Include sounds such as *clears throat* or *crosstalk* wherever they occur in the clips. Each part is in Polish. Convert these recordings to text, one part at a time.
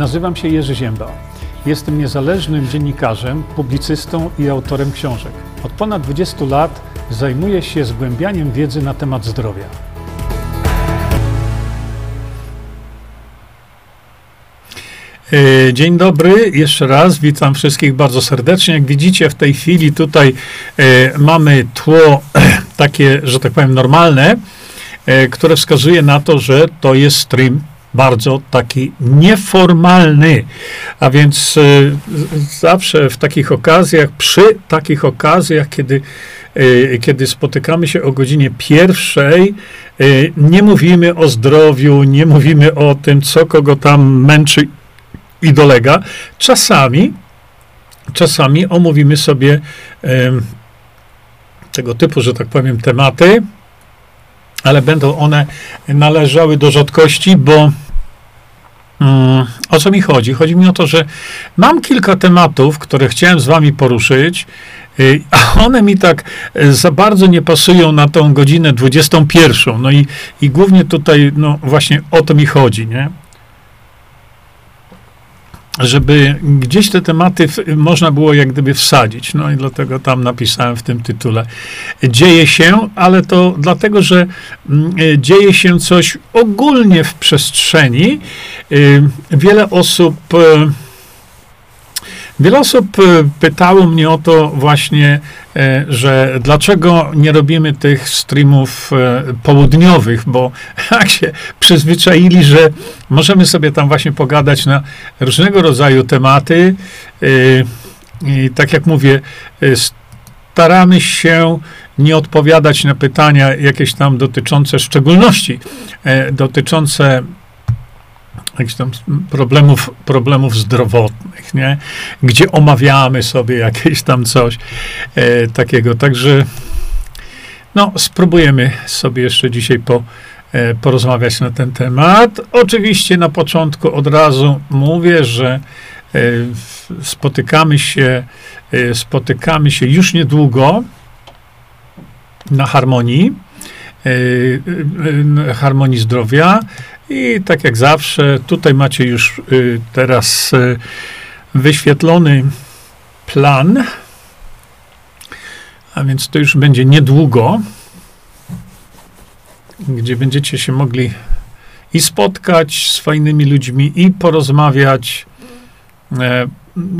Nazywam się Jerzy Ziemba. Jestem niezależnym dziennikarzem, publicystą i autorem książek. Od ponad 20 lat zajmuję się zgłębianiem wiedzy na temat zdrowia. E, dzień dobry, jeszcze raz witam wszystkich bardzo serdecznie. Jak widzicie, w tej chwili tutaj e, mamy tło *clears throat* takie, że tak powiem, normalne, e, które wskazuje na to, że to jest stream bardzo taki nieformalny. A więc y, zawsze w takich okazjach, przy takich okazjach, kiedy, y, kiedy spotykamy się o godzinie pierwszej, y, nie mówimy o zdrowiu, nie mówimy o tym, co kogo tam męczy i dolega. Czasami, czasami omówimy sobie tego typu, że tak powiem, tematy, ale będą one należały do rzadkości, bo mm, o co mi chodzi? Chodzi mi o to, że mam kilka tematów, które chciałem z wami poruszyć, y, a one mi tak y, za bardzo nie pasują na tą godzinę 21. No i, i głównie tutaj, no właśnie o to mi chodzi, nie? Żeby gdzieś te tematy można było jak gdyby wsadzić. No i dlatego tam napisałem w tym tytule. Dzieje się, ale to dlatego, że mm, dzieje się coś ogólnie w przestrzeni. Y, wiele osób y, Wiele osób e, pytało mnie o to właśnie, e, że dlaczego nie robimy tych streamów e, południowych, bo jak *laughs* się przyzwyczaili, że możemy sobie tam właśnie pogadać na różnego rodzaju tematy. I tak jak mówię, staramy się nie odpowiadać na pytania jakieś tam dotyczące szczególności, dotyczące jakichś tam problemów, problemów zdrowotnych, nie? Gdzie omawiamy sobie jakieś tam coś e, takiego. Także no, spróbujemy sobie jeszcze dzisiaj po, e, porozmawiać na ten temat. Oczywiście na początku od razu mówię, że e, spotykamy się, e, spotykamy się już niedługo na harmonii, harmonii zdrowia. I tak jak zawsze, tutaj macie już y, teraz y, wyświetlony plan, a więc to już będzie niedługo, gdzie będziecie się mogli i spotkać z fajnymi ludźmi, i porozmawiać. E,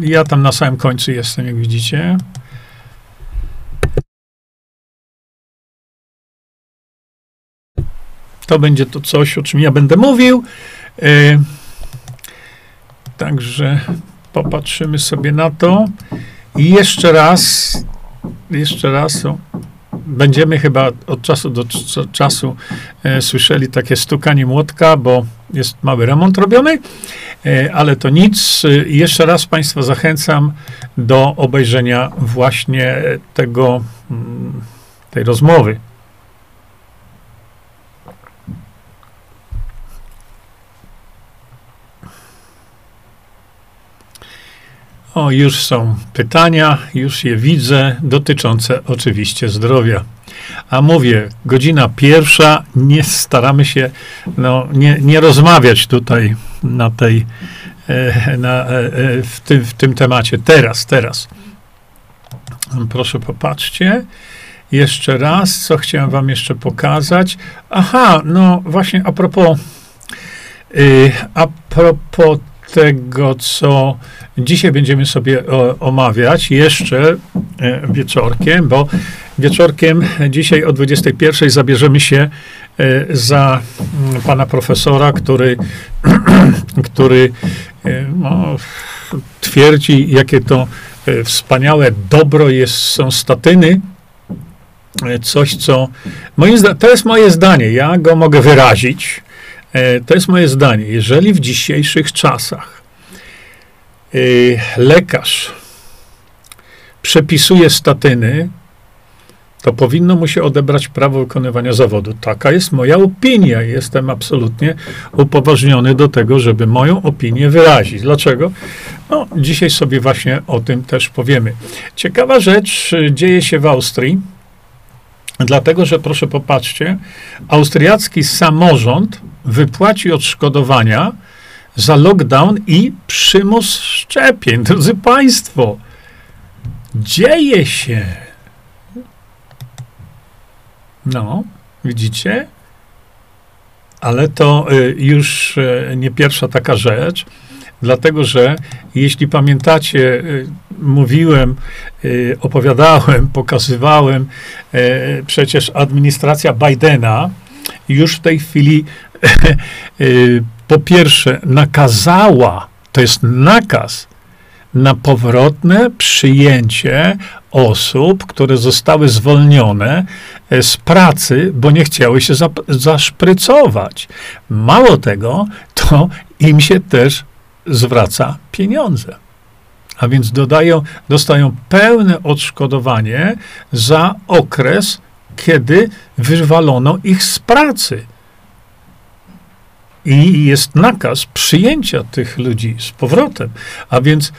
ja tam na samym końcu jestem, jak widzicie. To będzie to coś, o czym ja będę mówił. E, także popatrzymy sobie na to. I jeszcze raz, jeszcze raz, o, będziemy chyba od czasu do czasu e, słyszeli takie stukanie młotka, bo jest mały remont robiony, e, ale to nic. E, jeszcze raz Państwa zachęcam do obejrzenia właśnie tego, mm, tej rozmowy. O, już są pytania, już je widzę, dotyczące oczywiście zdrowia. A mówię, godzina pierwsza, nie staramy się no, nie, nie rozmawiać tutaj na tej, e, na, e, e, w, tym, w tym temacie. Teraz, teraz. Proszę popatrzcie. Jeszcze raz, co chciałem wam jeszcze pokazać. Aha, no właśnie a propos, y, a propos tego, co dzisiaj będziemy sobie omawiać jeszcze e, wieczorkiem, bo wieczorkiem dzisiaj o 21 zabierzemy się e, za mm, pana profesora, który, *clears throat* który e, no, twierdzi, jakie to wspaniałe dobro jest, są statyny, coś, co. Moim to jest moje zdanie, ja go mogę wyrazić. E, to jest moje zdanie. Jeżeli w dzisiejszych czasach e, lekarz przepisuje statyny, to powinno mu się odebrać prawo wykonywania zawodu. Taka jest moja opinia. Jestem absolutnie upoważniony do tego, żeby moją opinię wyrazić. Dlaczego? No, dzisiaj sobie właśnie o tym też powiemy. Ciekawa rzecz dzieje się w Austrii, dlatego że proszę popatrzcie, austriacki samorząd wypłaci odszkodowania za lockdown i przymus szczepień. Drodzy Państwo, dzieje się. No, widzicie? Ale to y, już y, nie pierwsza taka rzecz, dlatego że jeśli pamiętacie, y, mówiłem, opowiadałem, *laughs* pokazywałem, przecież administracja Bidena już w tej chwili *laughs* po pierwsze nakazała, to jest nakaz na powrotne przyjęcie osób, które zostały zwolnione e, z pracy, bo nie chciały się zaszprycować. Mało tego, to im się też zwraca pieniądze. A więc dodają, dostają pełne odszkodowanie za okres, kiedy wywalono ich z pracy. I jest nakaz przyjęcia tych ludzi z powrotem. A więc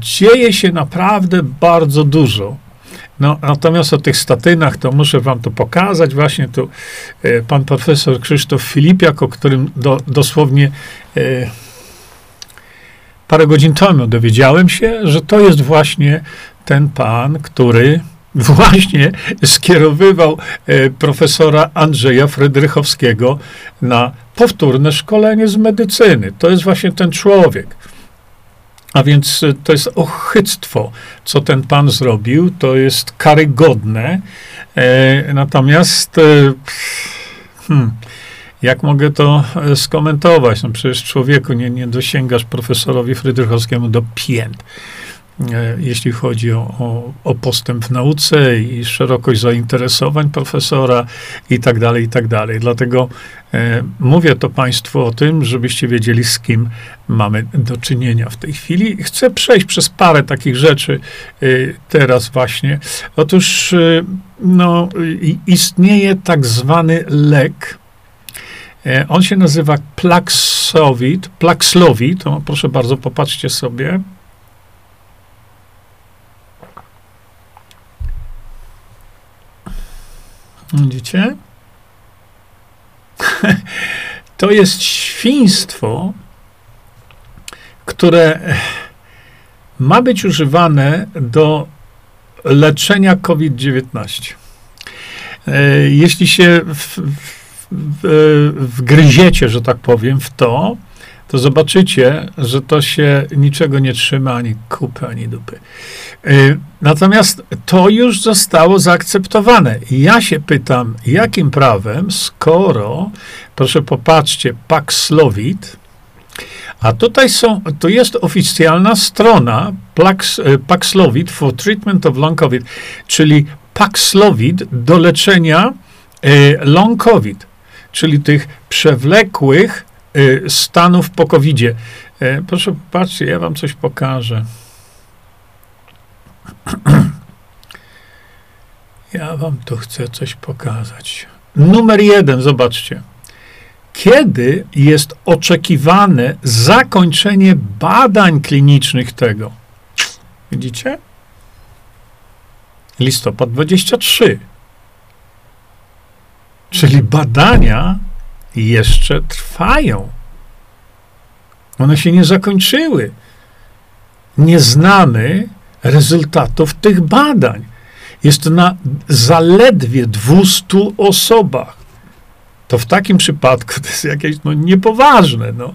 dzieje się naprawdę bardzo dużo. No, natomiast o tych statynach to muszę wam to pokazać. Właśnie tu e, pan profesor Krzysztof Filipiak, o którym do, dosłownie e, parę godzin temu dowiedziałem się, że to jest właśnie ten pan, który *laughs* właśnie skierowywał e, profesora Andrzeja Frydrychowskiego na powtórne szkolenie z medycyny. To jest właśnie ten człowiek. A więc e, to jest ochyctwo, co ten pan zrobił, to jest karygodne. E, natomiast, e, hmm, jak mogę to e, skomentować? No przecież człowieku nie, nie dosięgasz profesorowi Frydrychowskiemu do pięt. E, jeśli chodzi o, o, o, postęp w nauce i szerokość zainteresowań profesora i tak dalej, i tak dalej. Dlatego e, mówię to Państwu o tym, żebyście wiedzieli, z kim mamy do czynienia w tej chwili. Chcę przejść przez parę takich rzeczy e, teraz właśnie. Otóż e, no, istnieje tak zwany lek, on się nazywa Plaxovit, Plaxlovit, to proszę bardzo, popatrzcie sobie. Widzicie? *laughs* To jest świństwo, które ma być używane do leczenia COVID-19. E, jeśli się w, w, wgryziecie, że tak powiem, w to, to zobaczycie, że to się niczego nie trzyma, ani kupy, ani dupy. Y, natomiast to już zostało zaakceptowane. Ja się pytam, jakim prawem, skoro, proszę popatrzcie, Paxlovid, a tutaj są, to jest oficjalna strona Pax, y, Paxlovid for Treatment of Long COVID, czyli Paxlovid do leczenia y, long COVID, czyli tych przewlekłych Y, stanów po covid -zie. E, proszę popatrzcie, ja wam coś pokażę. *clears throat* Ja wam tu chcę coś pokazać. Numer jeden, zobaczcie. Kiedy jest oczekiwane zakończenie badań klinicznych tego? Widzicie? Listopad 23. Czyli badania jeszcze trwają. One się nie zakończyły. Nie znamy rezultatów tych badań. Jest na zaledwie 200 osobach. To w takim przypadku to jest jakieś no, niepoważne. No.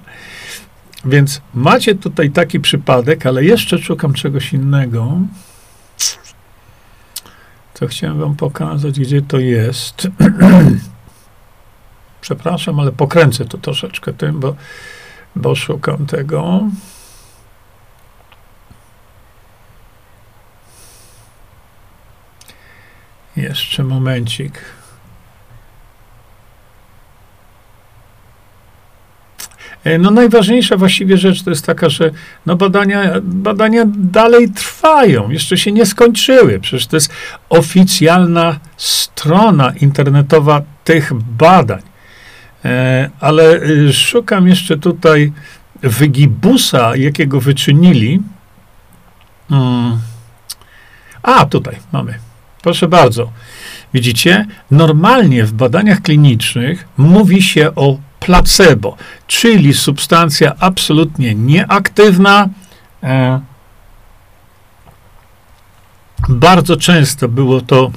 Więc macie tutaj taki przypadek, ale jeszcze szukam czegoś innego. Co chciałem wam pokazać, gdzie to jest. *clears throat* Przepraszam, ale pokręcę to troszeczkę tym, bo, bo szukam tego. Jeszcze momencik. E, no najważniejsza właściwie rzecz to jest taka, że no badania, badania dalej trwają, jeszcze się nie skończyły. Przecież to jest oficjalna strona internetowa tych badań. E, ale y, szukam jeszcze tutaj wygibusa, jakiego wyczynili. Hmm. A, tutaj mamy. Proszę bardzo. Widzicie, normalnie w badaniach klinicznych mówi się o placebo, czyli substancja absolutnie nieaktywna. E, bardzo często było to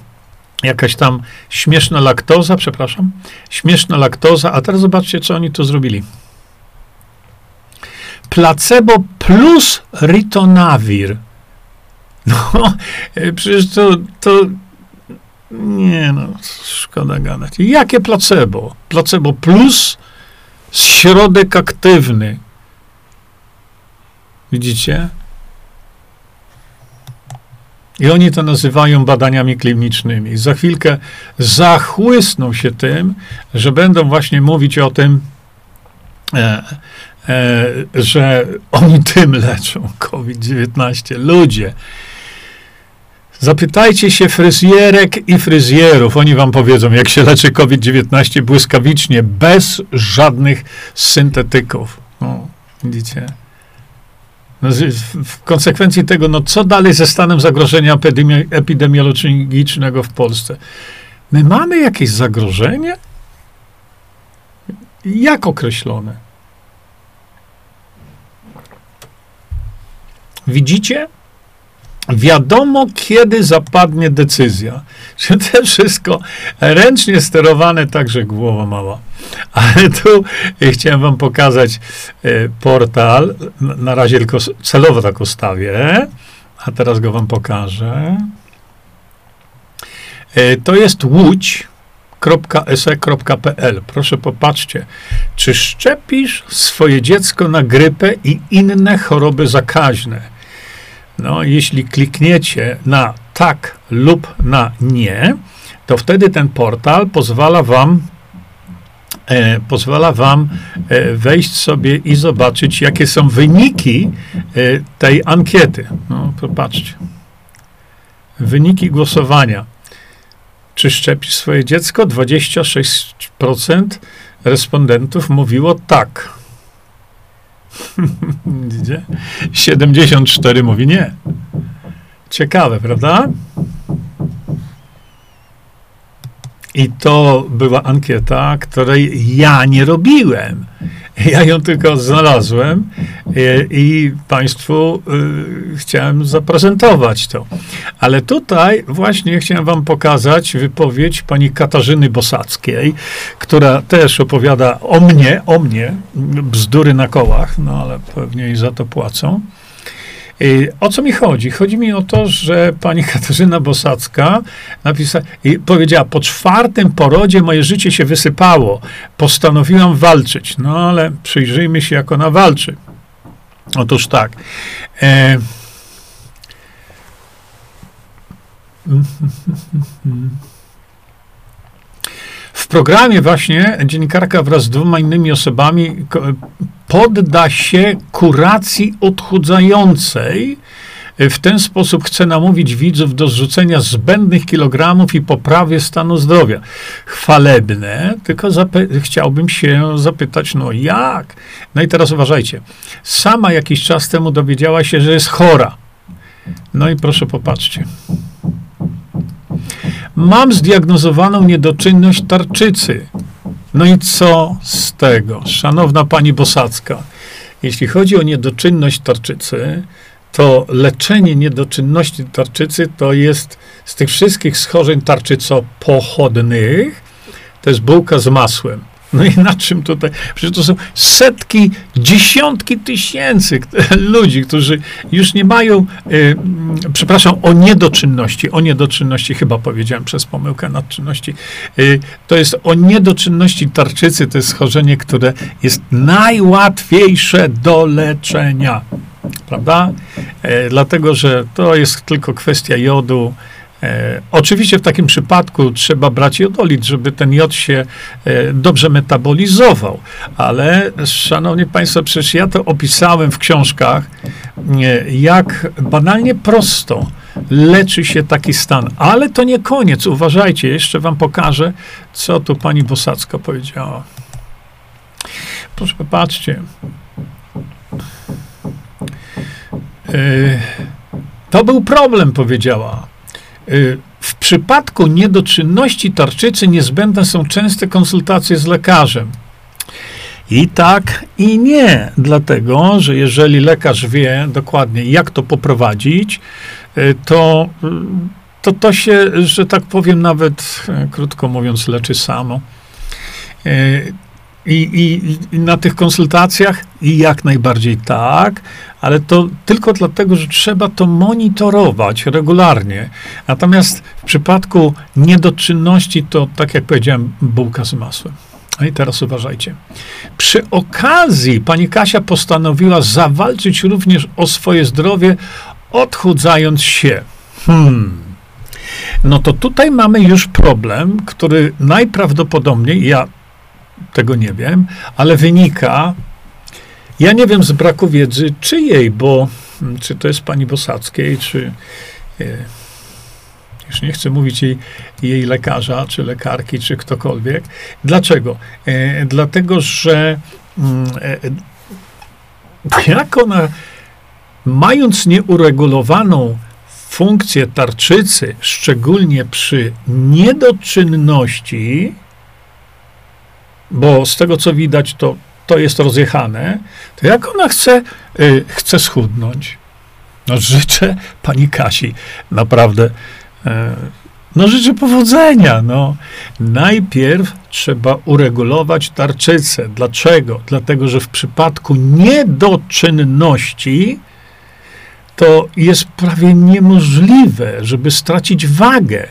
jakaś tam śmieszna laktoza, przepraszam, śmieszna laktoza, a teraz zobaczcie, co oni tu zrobili. Placebo plus ritonavir. *laughs* No, e, przecież to, to nie no, szkoda gadać. Jakie placebo? Placebo plus środek aktywny. Widzicie? I oni to nazywają badaniami klinicznymi. Za chwilkę zachłysną się tym, że będą właśnie mówić o tym, e, e, że oni tym leczą COVID-19. Ludzie, Zapytajcie się fryzjerek i fryzjerów. Oni wam powiedzą, jak się leczy COVID-19 błyskawicznie, bez żadnych syntetyków. No, widzicie? No, w konsekwencji tego, no co dalej ze stanem zagrożenia epidemi- epidemiologicznego w Polsce? My mamy jakieś zagrożenie? Jak określone? Widzicie? Wiadomo, kiedy zapadnie decyzja. Że to wszystko ręcznie sterowane, także głowa mała. Ale tu chciałem wam pokazać e, portal. Na razie tylko celowo tak ustawię, a teraz go wam pokażę. E, to jest łódź.se.pl. Proszę popatrzcie, czy szczepisz swoje dziecko na grypę i inne choroby zakaźne? No, jeśli klikniecie na tak lub na nie, to wtedy ten portal pozwala wam e, pozwala wam e, wejść sobie i zobaczyć, jakie są wyniki e, tej ankiety. No, popatrzcie. Wyniki głosowania. Czy szczepisz swoje dziecko? 26% respondentów mówiło tak. *laughs* Widzicie? 74 mówi nie. Ciekawe, prawda? I to była ankieta, której ja nie robiłem. Ja ją tylko znalazłem i, e, i Państwu y, chciałem zaprezentować to. Ale tutaj właśnie chciałem Wam pokazać wypowiedź pani Katarzyny Bosackiej, która też opowiada o mnie, o mnie, bzdury na kołach, no ale pewnie i za to płacą. I o co mi chodzi? Chodzi mi o to, że pani *laughs* Katarzyna Bosacka napisała i powiedziała, po czwartym porodzie moje życie się wysypało. Postanowiłam walczyć. No ale przyjrzyjmy się, jak ona walczy. Otóż tak. E, w programie właśnie dziennikarka wraz z dwoma innymi osobami podda się kuracji odchudzającej. W ten sposób chce namówić widzów do zrzucenia zbędnych kilogramów i poprawy stanu zdrowia. Chwalebne, tylko chciałbym się zapytać, no jak? No i teraz uważajcie. Sama jakiś czas temu dowiedziała się, że jest chora. No i proszę popatrzcie. Mam zdiagnozowaną niedoczynność tarczycy. No i co z tego? Szanowna pani Bosacka, jeśli chodzi o niedoczynność tarczycy, to leczenie niedoczynności tarczycy to jest z tych wszystkich schorzeń tarczycopochodnych, to jest bułka z masłem. No i na czym tutaj? Przecież to są setki, dziesiątki tysięcy ludzi, którzy już nie mają, y, przepraszam, o niedoczynności, o niedoczynności, chyba powiedziałem przez pomyłkę nadczynności. Y, to jest o niedoczynności tarczycy, to jest schorzenie, które jest najłatwiejsze do leczenia. Prawda? Y, dlatego, że to jest tylko kwestia jodu, E, oczywiście w takim przypadku trzeba brać jodolit, żeby ten jod się e, dobrze metabolizował, ale szanowni państwo, przecież ja to opisałem w książkach, e, jak banalnie prosto leczy się taki stan. Ale to nie koniec, uważajcie, jeszcze wam pokażę, co tu pani Bosacka powiedziała. Proszę popatrzcie. To był problem, powiedziała. Y, w przypadku niedoczynności tarczycy niezbędne są częste konsultacje z lekarzem. I tak, i nie, dlatego, że jeżeli lekarz wie dokładnie, jak to poprowadzić, y, to to, to się, że tak powiem, nawet y, krótko mówiąc, leczy samo. Y, I, i, I, na tych konsultacjach i jak najbardziej tak, ale to tylko dlatego, że trzeba to monitorować regularnie. Natomiast w przypadku niedoczynności, to tak jak powiedziałem, bułka z masłem. No i teraz uważajcie. Przy okazji pani Kasia postanowiła zawalczyć również o swoje zdrowie, odchudzając się. Hmm. No to tutaj mamy już problem, który najprawdopodobniej, ja tego nie wiem, ale wynika, ja nie wiem z braku wiedzy czyjej, bo hmm, czy to jest pani Bosackiej, czy e, już nie chcę mówić jej, jej lekarza, czy lekarki, czy ktokolwiek. Dlaczego? E, dlatego, że mm, e, jak ona, mając nieuregulowaną funkcję tarczycy, szczególnie przy niedoczynności, bo z tego co widać, to, to jest rozjechane, to jak ona chce, y, chce schudnąć? No życzę pani Kasi naprawdę E, no życzę powodzenia. No. Najpierw trzeba uregulować tarczycę. Dlaczego? Dlatego, że w przypadku niedoczynności to jest prawie niemożliwe, żeby stracić wagę.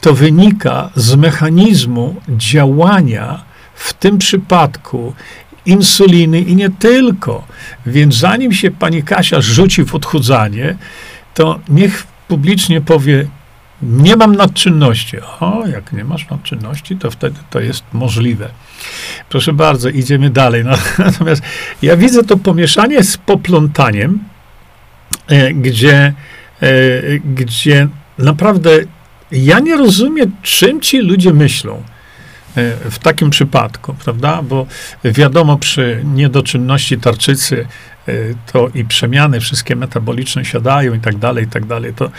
To wynika z mechanizmu działania w tym przypadku insuliny i nie tylko. Więc zanim się pani Kasia rzuci w odchudzanie, to niech publicznie powie, nie mam nadczynności. O, jak nie masz nadczynności, to wtedy to jest możliwe. Proszę bardzo, idziemy dalej. *laughs* Natomiast ja widzę to pomieszanie z poplątaniem, e, gdzie, e, gdzie naprawdę ja nie rozumiem, czym ci ludzie myślą w takim przypadku, prawda? Bo wiadomo, przy niedoczynności tarczycy to i przemiany wszystkie metaboliczne siadają i tak dalej, i tak dalej. To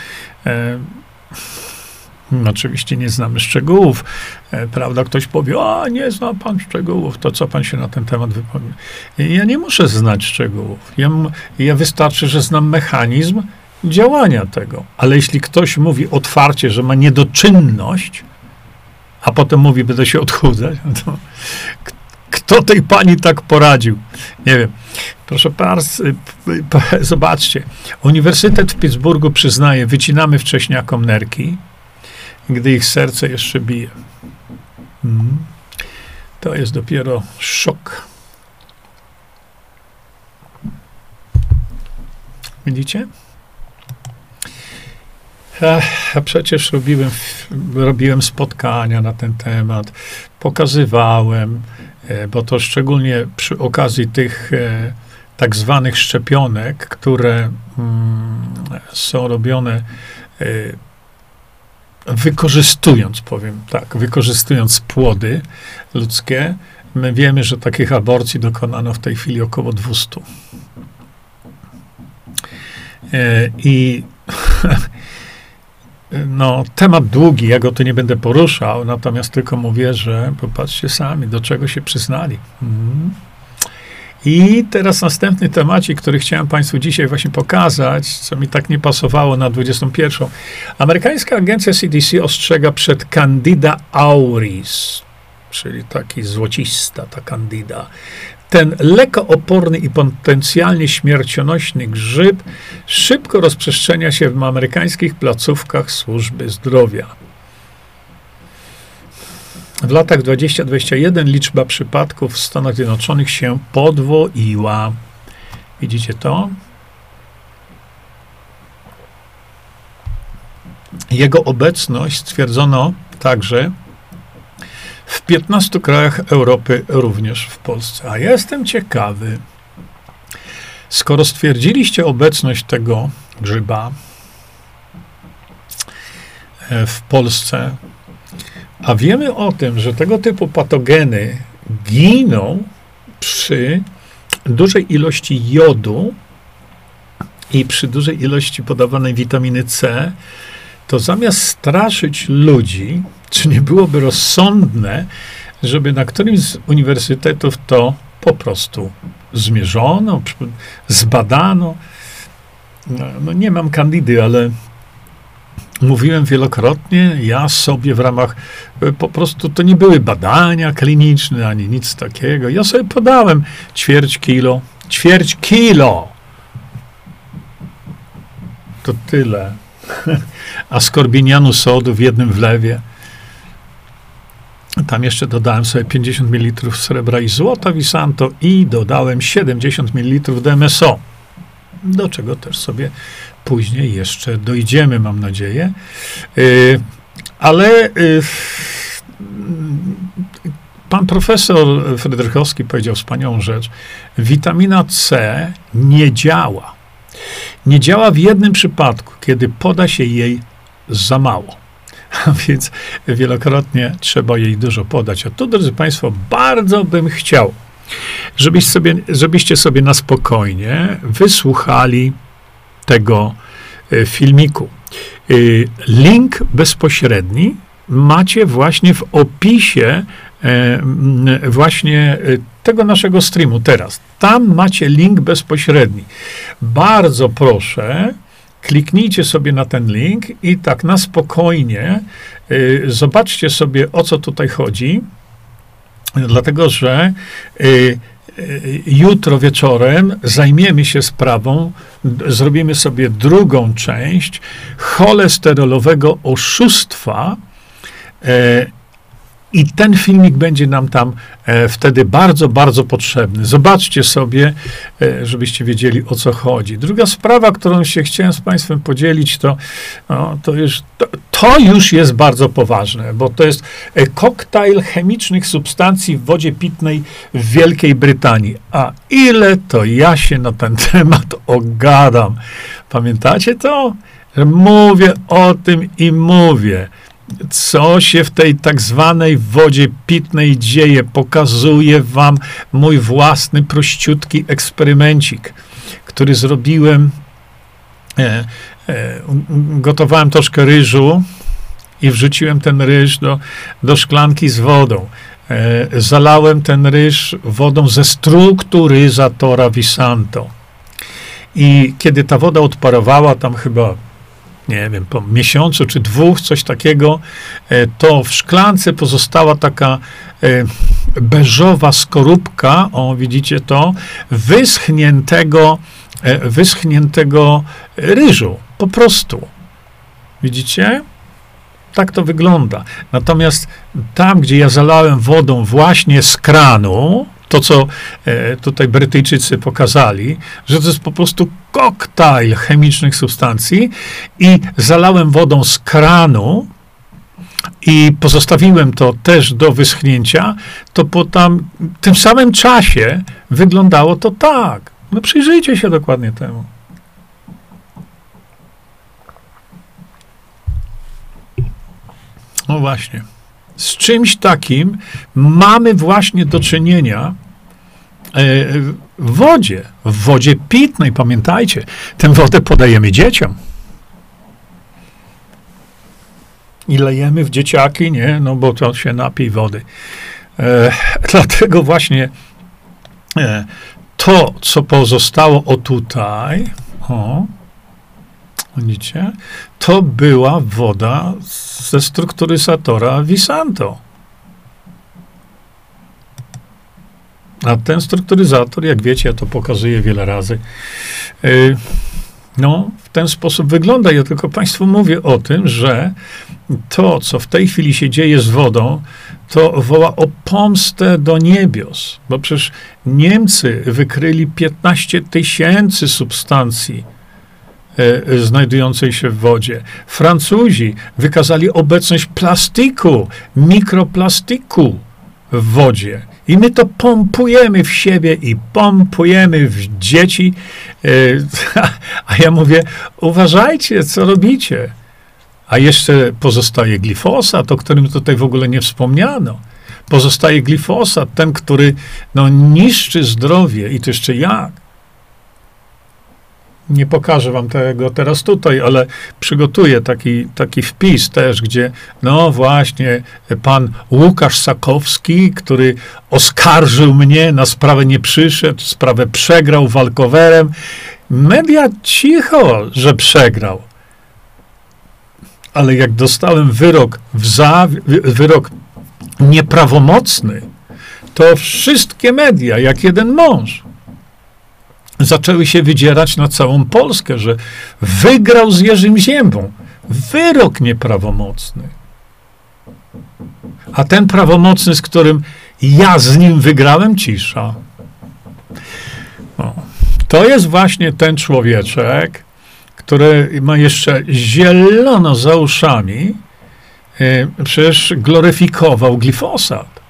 Oczywiście nie znamy szczegółów, e, prawda? Ktoś powie, a nie zna pan szczegółów, to co pan się na ten temat wypowie? Ja nie muszę znać szczegółów. Ja, ja wystarczy, że znam mechanizm działania tego. Ale jeśli ktoś mówi otwarcie, że ma niedoczynność, a potem mówi, będę się odchudzać, no to kto tej pani tak poradził? Nie wiem. Proszę bardzo, zobaczcie. Uniwersytet w Pittsburghu przyznaje, wycinamy wcześniakom nerki, gdy ich serce jeszcze bije. Mhm. To jest dopiero szok. Widzicie? A przecież robiłem, robiłem spotkania na ten temat, pokazywałem, e, bo to szczególnie przy okazji tych e, tak zwanych szczepionek, które mm, są robione e, wykorzystując, powiem tak, wykorzystując płody ludzkie, my wiemy, że takich aborcji dokonano w tej chwili około 200. E, I *laughs* no, temat długi, ja go tu nie będę poruszał, natomiast tylko mówię, że popatrzcie sami, do czego się przyznali. Mhm. I teraz następny temacik, który chciałem Państwu dzisiaj właśnie pokazać, co mi tak nie pasowało na 21. Amerykańska agencja CDC ostrzega przed Candida auris, czyli taki złocista ta Candida. Ten lekooporny i potencjalnie śmiercionośny grzyb szybko rozprzestrzenia się w amerykańskich placówkach służby zdrowia. W latach 20-21 liczba przypadków w Stanach Zjednoczonych się podwoiła. Widzicie to? Jego obecność stwierdzono także w 15 krajach Europy, również w Polsce. A jestem ciekawy, skoro stwierdziliście obecność tego grzyba e, w Polsce, a wiemy o tym, że tego typu patogeny giną przy dużej ilości jodu i przy dużej ilości podawanej witaminy C, to zamiast straszyć ludzi, czy nie byłoby rozsądne, żeby na którymś z uniwersytetów to po prostu zmierzono, zbadano. No, no nie mam kandidy, ale mówiłem wielokrotnie, ja sobie w ramach, e, po prostu to nie były badania kliniczne, ani nic takiego. Ja sobie podałem ćwierć kilo, ćwierć kilo. To tyle. *laughs* Askorbinianu sodu w jednym wlewie. Tam jeszcze dodałem sobie 50 ml srebra i złota Visanto i dodałem 70 ml DMSO, do czego też sobie później jeszcze dojdziemy, mam nadzieję. Yy, ale yy, pan profesor Frydrychowski powiedział wspaniałą rzecz. Witamina C nie działa. Nie działa w jednym przypadku, kiedy poda się jej za mało. *laughs* Więc wielokrotnie trzeba jej dużo podać. A tu, drodzy Państwo, bardzo bym chciał, żebyś sobie, żebyście sobie na spokojnie wysłuchali tego e, filmiku. E, link bezpośredni macie właśnie w opisie e, właśnie tego naszego streamu teraz. Tam macie link bezpośredni. Bardzo proszę, kliknijcie sobie na ten link i tak na spokojnie y, zobaczcie sobie, o co tutaj chodzi, dlatego że y, y, jutro wieczorem zajmiemy się sprawą, zrobimy sobie drugą część cholesterolowego oszustwa, e, i ten filmik będzie nam tam e, wtedy bardzo, bardzo potrzebny. Zobaczcie sobie, e, żebyście wiedzieli o co chodzi. Druga sprawa, którą się chciałem z Państwem podzielić, to, no, to, już, to, to już jest bardzo poważne, bo to jest e, koktajl chemicznych substancji w wodzie pitnej w Wielkiej Brytanii. A ile to ja się na ten *laughs* temat ogadam. Pamiętacie to? Mówię o tym i mówię co się w tej tak zwanej wodzie pitnej dzieje. Pokazuję wam mój własny prościutki eksperymencik, który zrobiłem. E, e, gotowałem troszkę ryżu i wrzuciłem ten ryż do, do szklanki z wodą. E, zalałem ten ryż wodą ze strukturyzatora Visanto. I kiedy ta woda odparowała, tam chyba nie wiem, po miesiącu czy dwóch, coś takiego, e, to w szklance pozostała taka e, beżowa skorupka, o widzicie to, wyschniętego, e, wyschniętego ryżu, po prostu. Widzicie? Tak to wygląda. Natomiast tam, gdzie ja zalałem wodą właśnie z kranu, to, co e, tutaj Brytyjczycy pokazali, że to jest po prostu koktajl chemicznych substancji i zalałem wodą z kranu i pozostawiłem to też do wyschnięcia, to po tam tym samym czasie wyglądało to tak. No przyjrzyjcie się dokładnie temu. No właśnie z czymś takim mamy właśnie do czynienia e, w wodzie, w wodzie pitnej, pamiętajcie, tę wodę podajemy dzieciom. I lejemy w dzieciaki, nie, no bo to się napij wody. E, *laughs* dlatego właśnie e, to, co pozostało o tutaj, o, widzicie, to była woda ze strukturyzatora Visanto. A ten strukturyzator, jak wiecie, ja to pokazuję wiele razy, y, no, w ten sposób wygląda. Ja tylko Państwu mówię o tym, że to, co w tej chwili się dzieje z wodą, to woła o pomstę do niebios, bo przecież Niemcy wykryli 15 tysięcy substancji znajdującej się w wodzie. Francuzi wykazali obecność plastiku, mikroplastiku w wodzie. I my to pompujemy w siebie i pompujemy w dzieci. E, *laughs* a ja mówię, uważajcie, co robicie. A jeszcze pozostaje glifosat, o którym tutaj w ogóle nie wspomniano. Pozostaje glifosat, ten, który no, niszczy zdrowie i to jeszcze jak Nie pokażę wam tego teraz tutaj, ale przygotuję taki, taki wpis też, gdzie no właśnie pan Łukasz Sakowski, który oskarżył mnie, na sprawę nie przyszedł, sprawę przegrał walkowerem. Media cicho, że przegrał. Ale jak dostałem wyrok w za, wyrok nieprawomocny, to wszystkie media, jak jeden mąż, zaczęły się wydzierać na całą Polskę, że wygrał z Jerzym Ziębą. Wyrok nieprawomocny. A ten prawomocny, z którym ja z nim wygrałem, cisza. To jest właśnie ten człowieczek, który ma jeszcze zielono za uszami, yy, przecież gloryfikował glifosat.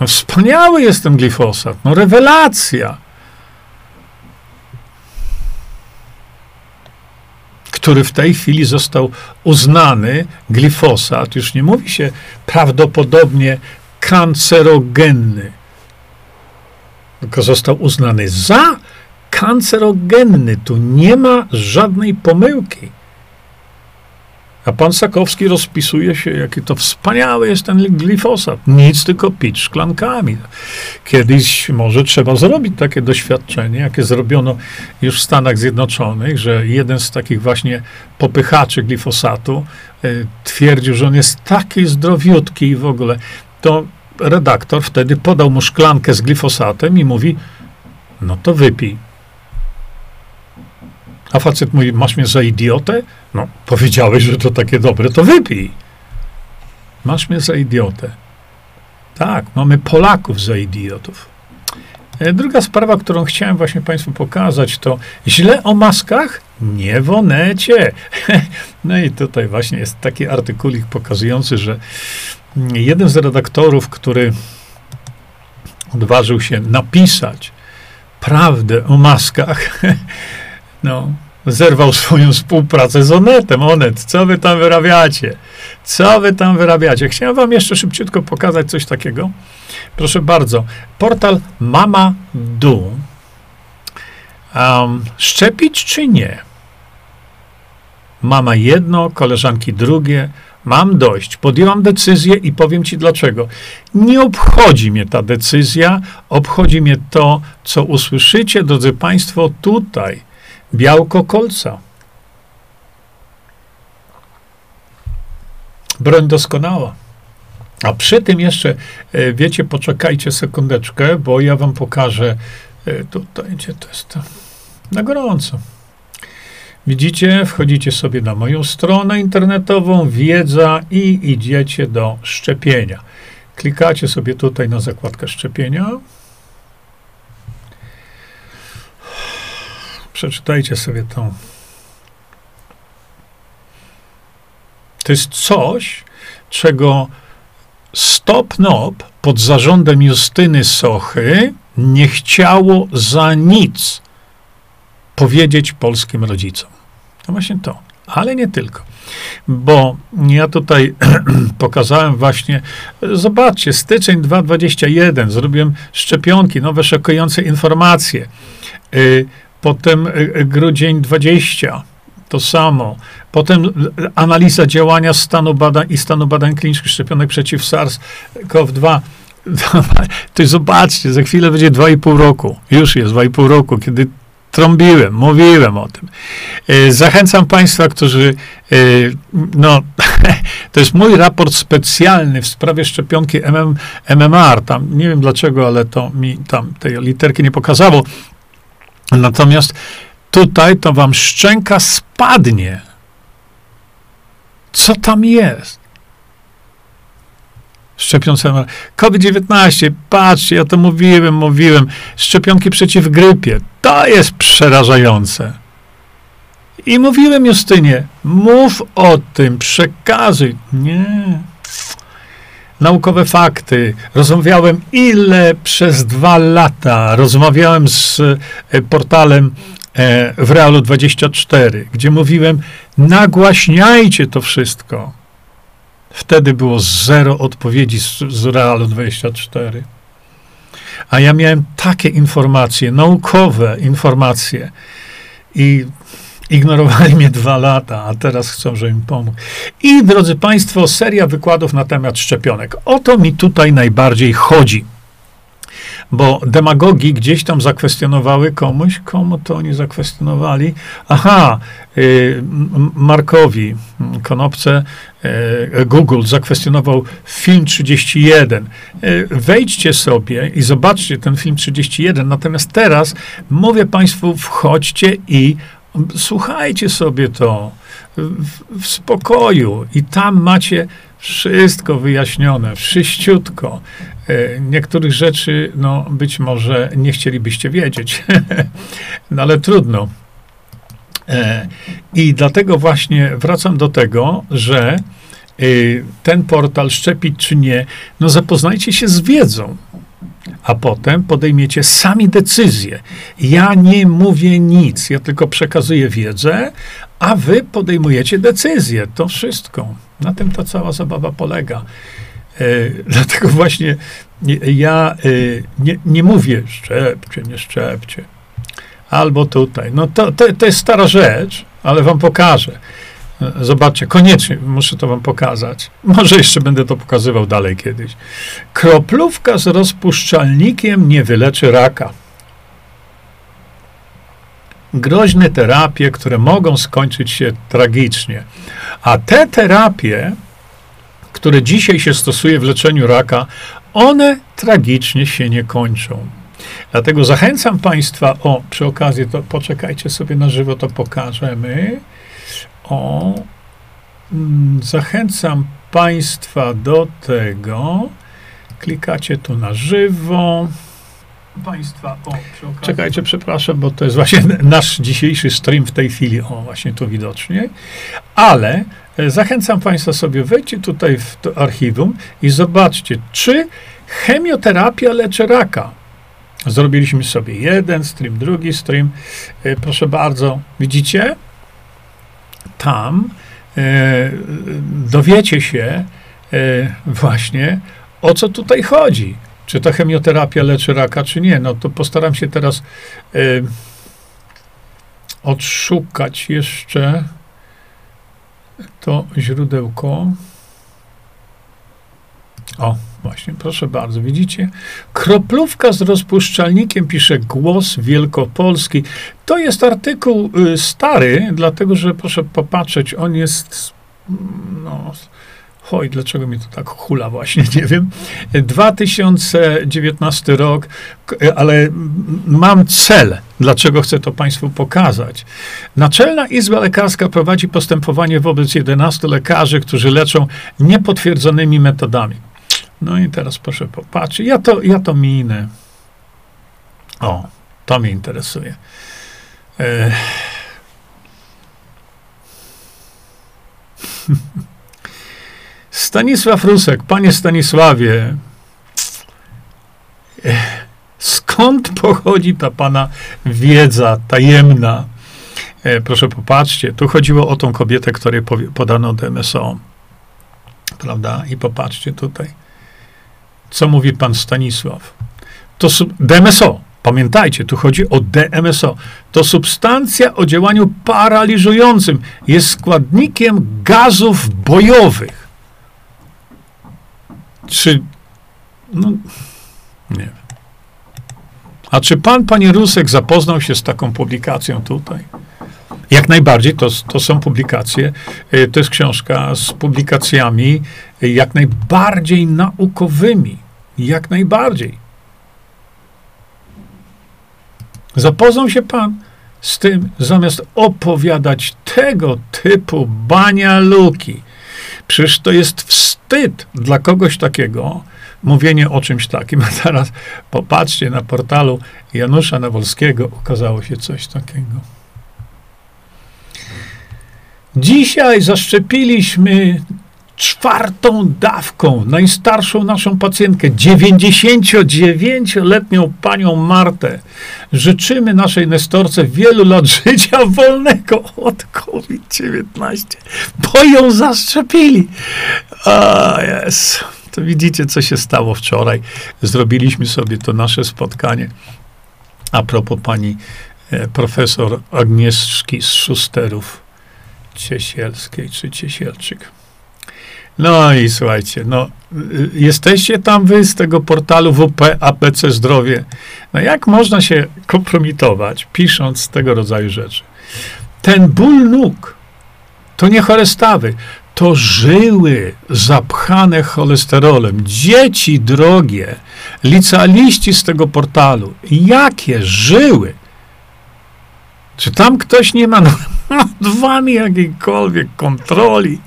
No, wspaniały jest ten glifosat, no rewelacja. Który w tej chwili został uznany, glifosat, już nie mówi się prawdopodobnie kancerogenny, tylko został uznany za kancerogenny. Tu nie ma żadnej pomyłki. A pan Sakowski rozpisuje się, jaki to wspaniały jest ten glifosat. Nic, tylko pić szklankami. Kiedyś może trzeba zrobić takie doświadczenie, jakie zrobiono już w Stanach Zjednoczonych, że jeden z takich właśnie popychaczy glifosatu y, twierdził, że on jest taki zdrowiutki i w ogóle. To redaktor wtedy podał mu szklankę z glifosatem i mówi, no to wypij. A facet mówi, masz mnie za idiotę? No, powiedziałeś, że to takie dobre, to wypij. Masz mnie za idiotę. Tak, mamy Polaków za idiotów. E, druga sprawa, którą chciałem właśnie Państwu pokazać, to źle o maskach? Nie w onecie. *laughs* No i tutaj właśnie jest taki artykulik pokazujący, że jeden z redaktorów, który odważył się napisać prawdę o maskach, *laughs* no, zerwał swoją współpracę z Onetem. Onet, co wy tam wyrabiacie? Co wy tam wyrabiacie? Chciałem wam jeszcze szybciutko pokazać coś takiego. Proszę bardzo. Portal Mama Du. Um, szczepić czy nie? Mama jedno, koleżanki drugie. Mam dość. Podjęłam decyzję i powiem ci dlaczego. Nie obchodzi mnie ta decyzja, obchodzi mnie to, co usłyszycie, drodzy Państwo, tutaj białko kolca. Broń doskonała. A przy tym jeszcze, e, wiecie, poczekajcie sekundeczkę, bo ja wam pokażę, e, tutaj, gdzie to jest to, na gorąco. Widzicie, wchodzicie sobie na moją stronę internetową, wiedza i idziecie do szczepienia. Klikacie sobie tutaj na zakładkę szczepienia. Przeczytajcie sobie tą. To jest coś, czego Stop Nop pod zarządem Justyny Sochy nie chciało za nic powiedzieć polskim rodzicom. To właśnie to. Ale nie tylko. Bo ja tutaj *clears throat* pokazałem właśnie, zobaczcie, styczeń 2021, zrobiłem szczepionki, nowe szokujące informacje. Y, potem e, e, grudzień 20, to samo. Potem analiza działania stanu badań i stanu badań klinicznych szczepionek przeciw SARS-CoV-2. *laughs* To zobaczcie, za chwilę będzie 2,5 roku. Już jest 2,5 roku, kiedy trąbiłem, mówiłem o tym. E, zachęcam Państwa, którzy, no, *laughs* to jest mój raport specjalny w sprawie szczepionki MM, MMR. Tam nie wiem dlaczego, ale to mi tam tej literki nie pokazało. Natomiast tutaj to wam szczęka spadnie. Co tam jest? Szczepionce COVID-19, patrzcie, ja to mówiłem, mówiłem. Szczepionki przeciw grypie. To jest przerażające. I mówiłem Justynie, mów o tym, przekazuj. Nie naukowe fakty. Rozmawiałem ile przez dwa lata. Rozmawiałem z e, portalem e, w Realu 24, gdzie mówiłem, nagłaśniajcie to wszystko. Wtedy było zero odpowiedzi z, z Realu 24. A ja miałem takie informacje, naukowe informacje. i ignorowali mnie dwa lata, a teraz chcą, żebym pomógł. I drodzy Państwo, seria wykładów na temat szczepionek. O to mi tutaj najbardziej chodzi bo demagogii gdzieś tam zakwestionowały komuś, komu to oni zakwestionowali? Aha, y, Markowi Konopce y, Google zakwestionował film 31. Y, wejdźcie sobie i zobaczcie ten film 31. Natomiast teraz mówię Państwu, wchodźcie i słuchajcie sobie to w, w spokoju i tam macie wszystko wyjaśnione, wszyściutko. E, niektórych rzeczy, no, być może nie chcielibyście wiedzieć, *laughs* no ale trudno. E, I dlatego właśnie wracam do tego, że e, ten portal szczepić czy nie, no zapoznajcie się z wiedzą, a potem podejmiecie sami decyzję. Ja nie mówię nic, ja tylko przekazuję wiedzę, a wy podejmujecie decyzję. To wszystko. Na tym ta cała zabawa polega. E, *laughs* dlatego właśnie ja e, nie, nie mówię szczepcie, nie szczepcie. Albo tutaj. No to, to, to jest stara rzecz, ale wam pokażę. Zobaczcie, koniecznie muszę to wam pokazać. Może jeszcze będę to pokazywał dalej kiedyś. Kroplówka z rozpuszczalnikiem nie wyleczy raka. Groźne terapie, które mogą skończyć się tragicznie. A te terapie które dzisiaj się stosuje w leczeniu raka, one tragicznie się nie kończą. Dlatego zachęcam Państwa, o, przy okazji, to poczekajcie sobie na żywo, to pokażemy. O, mm, zachęcam Państwa do tego. Klikacie tu na żywo. Państwa, o, przy. Czekajcie, przepraszam, bo to jest właśnie *laughs* nasz dzisiejszy stream w tej chwili, o, właśnie tu widocznie. Ale E, zachęcam Państwa sobie, wejdźcie tutaj w to archiwum i zobaczcie, czy chemioterapia leczy raka. Zrobiliśmy sobie jeden stream, drugi stream. E, proszę bardzo, widzicie? Tam e, dowiecie się właśnie, o co tutaj chodzi. Czy ta chemioterapia leczy raka, czy nie. No to postaram się teraz odszukać jeszcze to źródełko. O, właśnie, proszę bardzo, widzicie? Kroplówka z rozpuszczalnikiem, pisze Głos Wielkopolski. To jest artykuł y, stary, dlatego że proszę popatrzeć, on jest no, Oj, dlaczego mi to tak hula właśnie, *laughs* nie wiem. 2019 rok, ale mam cel, dlaczego chcę to Państwu pokazać. Naczelna Izba Lekarska prowadzi postępowanie wobec 11 lekarzy, którzy leczą niepotwierdzonymi metodami. No i teraz proszę popatrzeć. Ja to, ja to minę. O, to mnie interesuje. Ech. *laughs* Stanisław Rusek, panie Stanisławie, skąd pochodzi ta pana wiedza tajemna? E, proszę popatrzcie, tu chodziło o tą kobietę, której podano DMSO. Prawda? I popatrzcie tutaj. Co mówi pan Stanisław? To DMSO. Pamiętajcie, tu chodzi o DMSO. To substancja o działaniu paraliżującym. Jest składnikiem gazów bojowych. Czy. No, nie. A czy pan, panie Rusek, zapoznał się z taką publikacją tutaj? Jak najbardziej, to, to są publikacje, y, to jest książka z publikacjami jak najbardziej naukowymi. Jak najbardziej. Zapoznał się pan z tym, zamiast opowiadać tego typu banialuki. Przecież to jest wstyd dla kogoś takiego, mówienie o czymś takim. *laughs* A teraz popatrzcie na portalu Janusza Nawolskiego, ukazało się coś takiego. Dzisiaj zaszczepiliśmy czwartą dawką, najstarszą naszą pacjentkę, 99-letnią panią Martę. Życzymy naszej Nestorce wielu lat życia wolnego od COVID-19, bo ją zaszczepili. A, jest. To widzicie, co się stało wczoraj. Zrobiliśmy sobie to nasze spotkanie. A propos pani e, profesor Agnieszki z Szusterów Ciesielskiej, czy Ciesielczyk. No i słuchajcie, no, y, jesteście tam wy z tego portalu WP ABC Zdrowie. No jak można się kompromitować, pisząc tego rodzaju rzeczy? Ten ból nóg to nie chore stawy, to żyły zapchane cholesterolem. Dzieci drogie, licealiści z tego portalu, jakie żyły? Czy tam ktoś nie ma *laughs* nad wami jakiejkolwiek kontroli?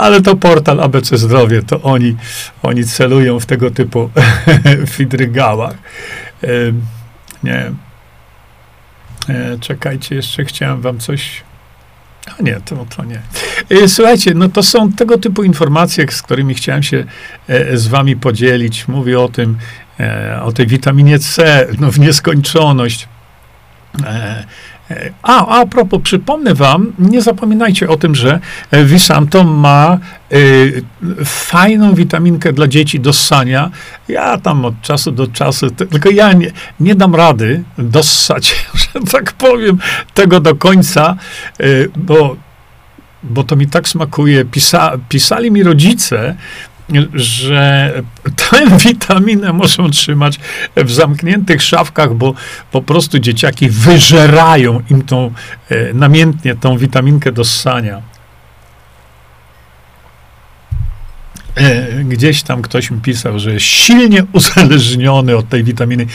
ale to portal ABC Zdrowie, to oni, oni celują w tego typu *laughs* fidrygałach. nie. E, czekajcie, jeszcze chciałem wam coś a nie, to, to nie. E, słuchajcie, no to są tego typu informacje, z którymi chciałem się e, z wami podzielić. Mówię o tym, o tej witaminie C, no w nieskończoność. A, a propos, przypomnę wam, nie zapominajcie o tym, że Visanto ma y, fajną witaminkę dla dzieci do ssania. Ja tam od czasu do czasu, tylko ja nie, nie dam rady dossać, *laughs* że tak powiem, tego do końca, y, bo bo to mi tak smakuje. Pisa, pisali mi rodzice, że tę witaminę muszą trzymać w zamkniętych szafkach, bo po prostu dzieciaki wyżerają im tą, e, namiętnie tą witaminkę do ssania. E, gdzieś tam ktoś mi pisał, że jest silnie uzależniony od tej witaminy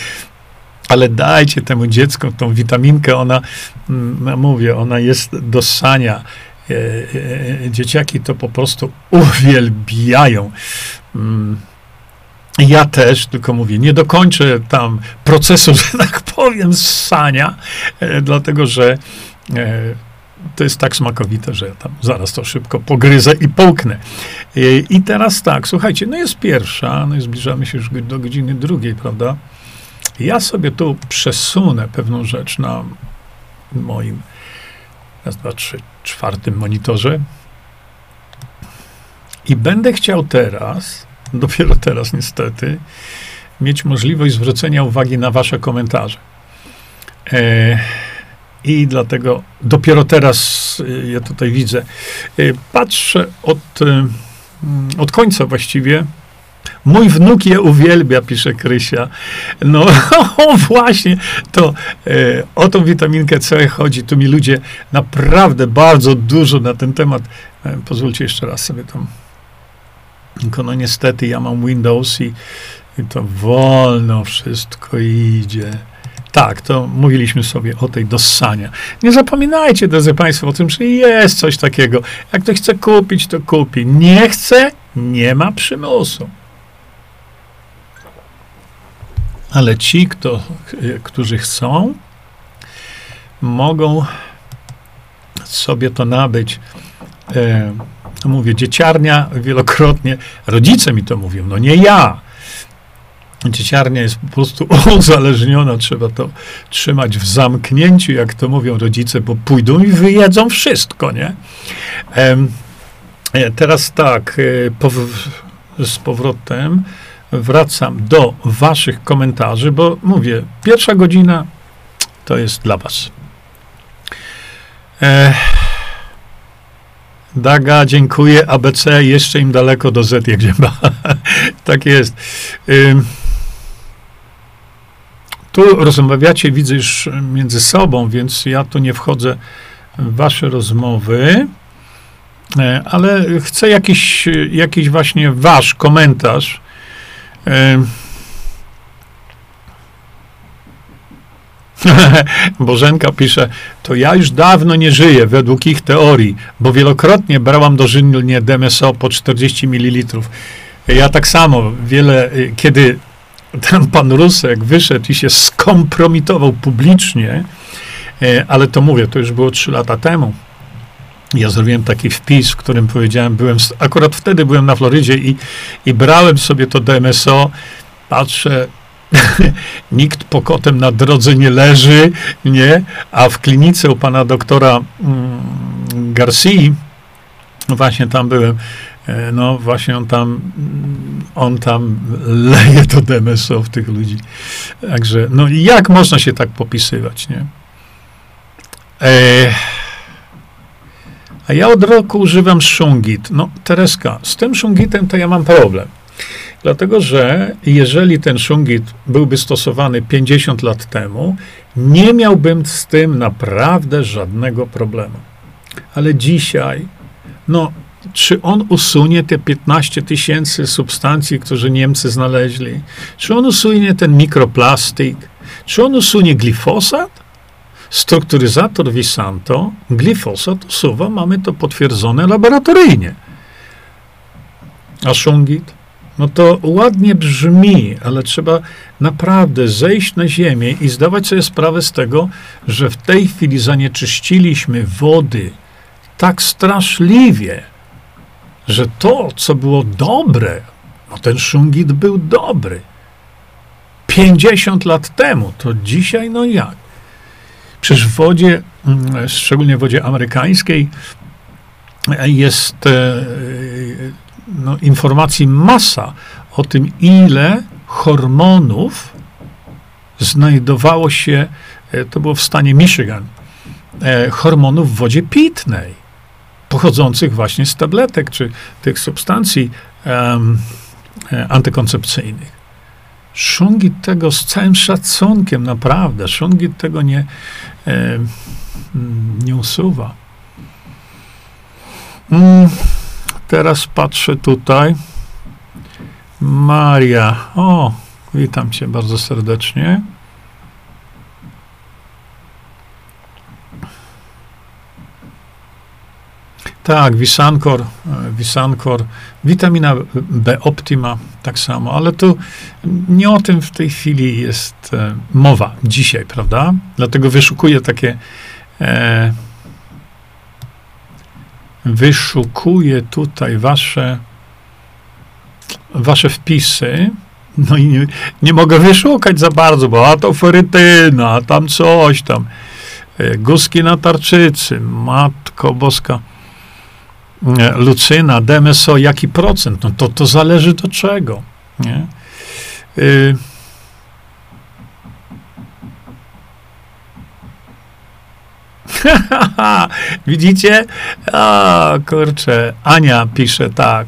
ale dajcie temu dziecku tą witaminkę, ona, mm, mówię, ona jest do ssania. E, e, dzieciaki to po prostu uwielbiają. Mm. Ja też, tylko mówię, nie dokończę tam procesu, że *laughs* tak powiem, ssania, e, dlatego że to jest tak smakowite, że tam zaraz to szybko pogryzę i połknę. I teraz tak, słuchajcie, no jest pierwsza, no i zbliżamy się już do godziny drugiej, prawda? Ja sobie tu przesunę pewną rzecz na moim raz, dwa, trzy, czwartym monitorze. I będę chciał teraz, dopiero teraz niestety, mieć możliwość zwrócenia uwagi na Wasze komentarze. E, I dlatego dopiero teraz e, ja tutaj widzę. E, patrzę od, e, od końca właściwie Mój wnuk je uwielbia, pisze Krysia. No *laughs* właśnie, to e, o tą witaminkę C chodzi. Tu mi ludzie naprawdę bardzo dużo na ten temat. E, pozwólcie jeszcze raz sobie tam. Tylko no niestety ja mam Windows i, i to wolno wszystko idzie. Tak, to mówiliśmy sobie o tej dossania. Nie zapominajcie, drodzy Państwo, o tym, że jest coś takiego. Jak ktoś chce kupić, to kupi. Nie chce, nie ma przymusu. Ale ci, kto, którzy chcą, mogą sobie to nabyć. E, mówię, dzieciarnia wielokrotnie, rodzice mi to mówią, no nie ja. Dzieciarnia jest po prostu *laughs* uzależniona, trzeba to trzymać w zamknięciu, jak to mówią rodzice, bo pójdą i wyjedzą wszystko, nie? E, teraz tak, e, z powrotem wracam do Waszych komentarzy, bo mówię, pierwsza godzina to jest dla Was. Daga, dziękuję. ABC, jeszcze im daleko do Z, jak ziemba. *laughs* tak jest. tu rozmawiacie, widzę już między sobą, więc ja tu nie wchodzę w Wasze rozmowy, e, ale chcę jakiś, jakiś właśnie Wasz komentarz *laughs* Bożenka pisze, to ja już dawno nie żyję według ich teorii, bo wielokrotnie brałam dożylnie DMSO po 40 ml. Ja tak samo, wiele, y, kiedy ten pan Rusek wyszedł i się skompromitował publicznie, y, ale to mówię, to już było 3 lata temu, ja zrobiłem taki wpis, w którym powiedziałem, byłem, akurat wtedy byłem na Florydzie i, i brałem sobie to DMSO, patrzę, *laughs* nikt pokotem na drodze nie leży, nie, a w klinice u pana doktora mm, Garcia, właśnie tam byłem, E, no właśnie on tam, on tam *laughs* leje to DMSO w tych ludzi. Także, no jak można się tak popisywać, nie? E, a ja od roku używam Shungit. No, Tereska, z tym Shungitem to ja mam problem. Dlatego, że jeżeli ten Shungit byłby stosowany 50 lat temu, nie miałbym z tym naprawdę żadnego problemu. Ale dzisiaj, no, czy on usunie te 15 tysięcy substancji, które Niemcy znaleźli? Czy on usunie ten mikroplastik? Czy on usunie glifosat? Strukturyzator Visanto glifosat usuwa, mamy to potwierdzone laboratoryjnie. A szungit? No to ładnie brzmi, ale trzeba naprawdę zejść na ziemię i zdawać sobie sprawę z tego, że w tej chwili zanieczyściliśmy wody tak straszliwie, że to, co było dobre, no ten szungit był dobry. 50 lat temu, to dzisiaj no jak? Przecież w wodzie, mm, szczególnie w wodzie amerykańskiej, jest e, no, informacji masa o tym, ile hormonów znajdowało się, e, to było w stanie Michigan, e, hormonów w wodzie pitnej, pochodzących właśnie z tabletek czy tych substancji um, antykoncepcyjnych. Szungit tego z całym szacunkiem, naprawdę, Szungit tego nie, e, nie usuwa. Mm, teraz patrzę tutaj. Maria. O, witam cię bardzo serdecznie. Tak, Wisankor, Wisankor, witamina B Optima tak samo, ale tu nie o tym w tej chwili jest e, mowa dzisiaj, prawda? Dlatego wyszukuję takie e, wyszukuję tutaj wasze wasze wpisy, no i nie, nie mogę wyszukać za bardzo, bo a to ferytyna, a tam coś tam, e, na tarczycy, matko boska, Lucyna, DMSO, jaki procent? No to, to zależy do czego. Nie? Y *laughs* Widzicie? A, kurczę. Ania pisze tak.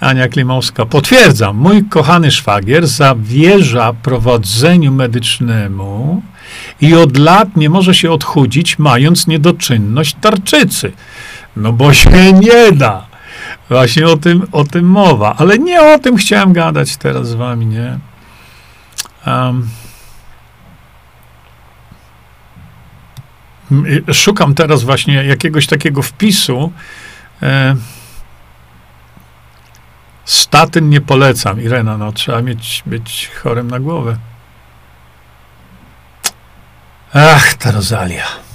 Ania Klimowska. Potwierdzam, mój kochany szwagier zawierza prowadzeniu medycznemu i od lat nie może się odchudzić, mając niedoczynność tarczycy. No bo się nie da. Właśnie o tym, o tym mowa. Ale nie o tym chciałem gadać teraz z wami, nie? Um, szukam teraz właśnie jakiegoś takiego wpisu. E, statyn nie polecam. Irena, no trzeba mieć, być chorym na głowę. Ach, ta Rosalia.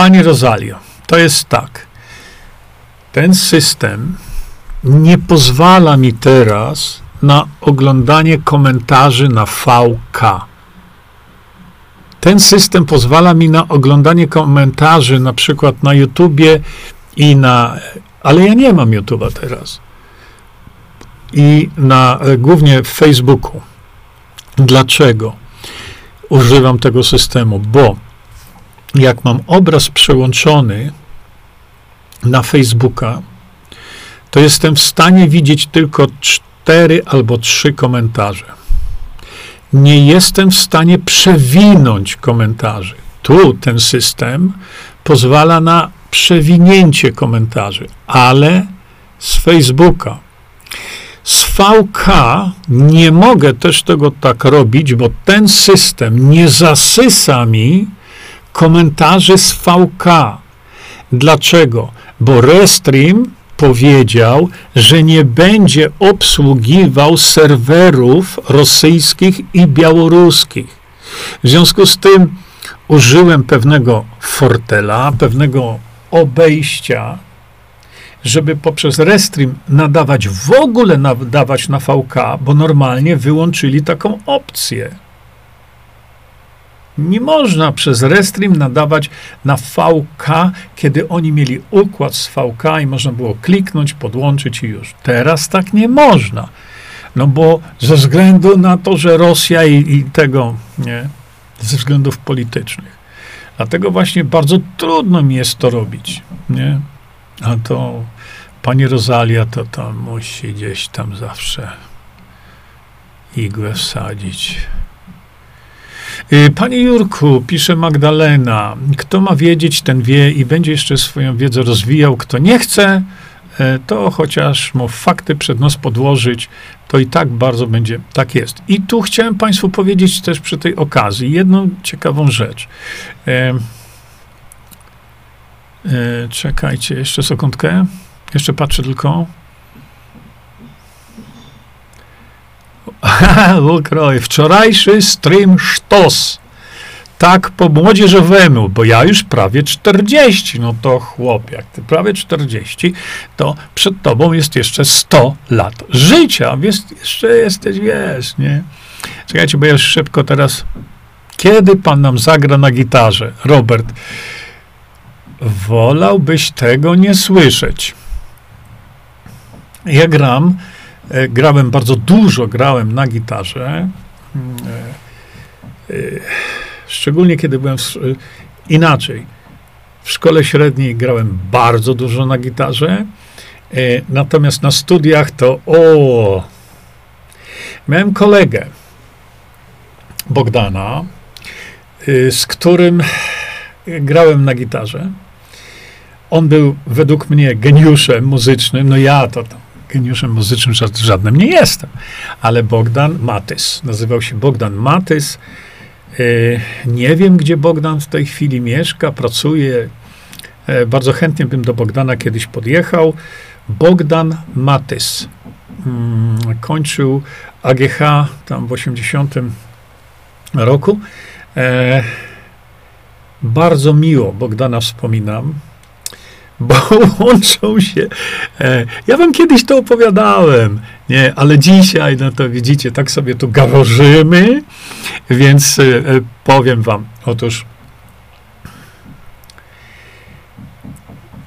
Pani Rosalio, to jest tak. Ten system nie pozwala mi teraz na oglądanie komentarzy na VK. Ten system pozwala mi na oglądanie komentarzy na przykład na YouTubie i na. Ale ja nie mam YouTube'a teraz. I na głównie w Facebooku. Dlaczego używam tego systemu? Bo jak mam obraz przełączony na Facebooka, to jestem w stanie widzieć tylko cztery albo trzy komentarze. Nie jestem w stanie przewinąć komentarzy. Tu ten system pozwala na przewinięcie komentarzy, ale z Facebooka. Z VK nie mogę też tego tak robić, bo ten system nie zasysa mi komentarzy z VK. Dlaczego? Bo Restream powiedział, że nie będzie obsługiwał serwerów rosyjskich i białoruskich. W związku z tym użyłem pewnego fortela, pewnego obejścia, żeby poprzez Restream nadawać w ogóle nadawać na VK, bo normalnie wyłączyli taką opcję. Nie można przez Restream nadawać na VK, kiedy oni mieli układ z VK i można było kliknąć, podłączyć i już. Teraz tak nie można. No bo ze względu na to, że Rosja i, i tego, nie, ze względów politycznych. Dlatego właśnie bardzo trudno mi jest to robić, nie? A to pani Rosalia to tam musi gdzieś tam zawsze igłę wsadzić. Y, panie Jurku, pisze Magdalena, kto ma wiedzieć, ten wie i będzie jeszcze swoją wiedzę rozwijał. Kto nie chce, e, to chociaż mu fakty przed nos podłożyć, to i tak bardzo będzie, tak jest. I tu chciałem Państwu powiedzieć też przy tej okazji jedną ciekawą rzecz. E, e, czekajcie, jeszcze sekundkę. Jeszcze patrzę tylko. *laughs* Ukroj, wczorajszy stream sztos. Tak po młodzieżowemu, bo ja już prawie 40, no to chłop, jak ty prawie 40, to przed tobą jest jeszcze 100 lat życia, więc jeszcze jesteś, wiesz, nie? Czekajcie, bo ja już szybko teraz, kiedy pan nam zagra na gitarze? Robert, wolałbyś tego nie słyszeć. Ja gram, grałem bardzo dużo, grałem na gitarze. Mm, e, e, szczególnie kiedy byłem w, inaczej. W szkole średniej grałem bardzo dużo na gitarze, natomiast na studiach to o. Miałem kolegę Bogdana, z którym grałem na gitarze. On był według mnie geniuszem muzycznym, no ja to tam geniuszem muzycznym żadnym nie jestem. Ale Bogdan Matys, nazywał się Bogdan Matys. E, nie wiem, gdzie Bogdan w tej chwili mieszka, pracuje. E, bardzo chętnie bym do Bogdana kiedyś podjechał. Bogdan Matys. Mm, kończył AGH tam w 80 roku. E, bardzo miło Bogdana wspominam bo *laughs* łączą się. E, ja wam kiedyś to opowiadałem, nie, ale dzisiaj, no to widzicie, tak sobie tu gaworzymy, więc e, e, powiem wam, otóż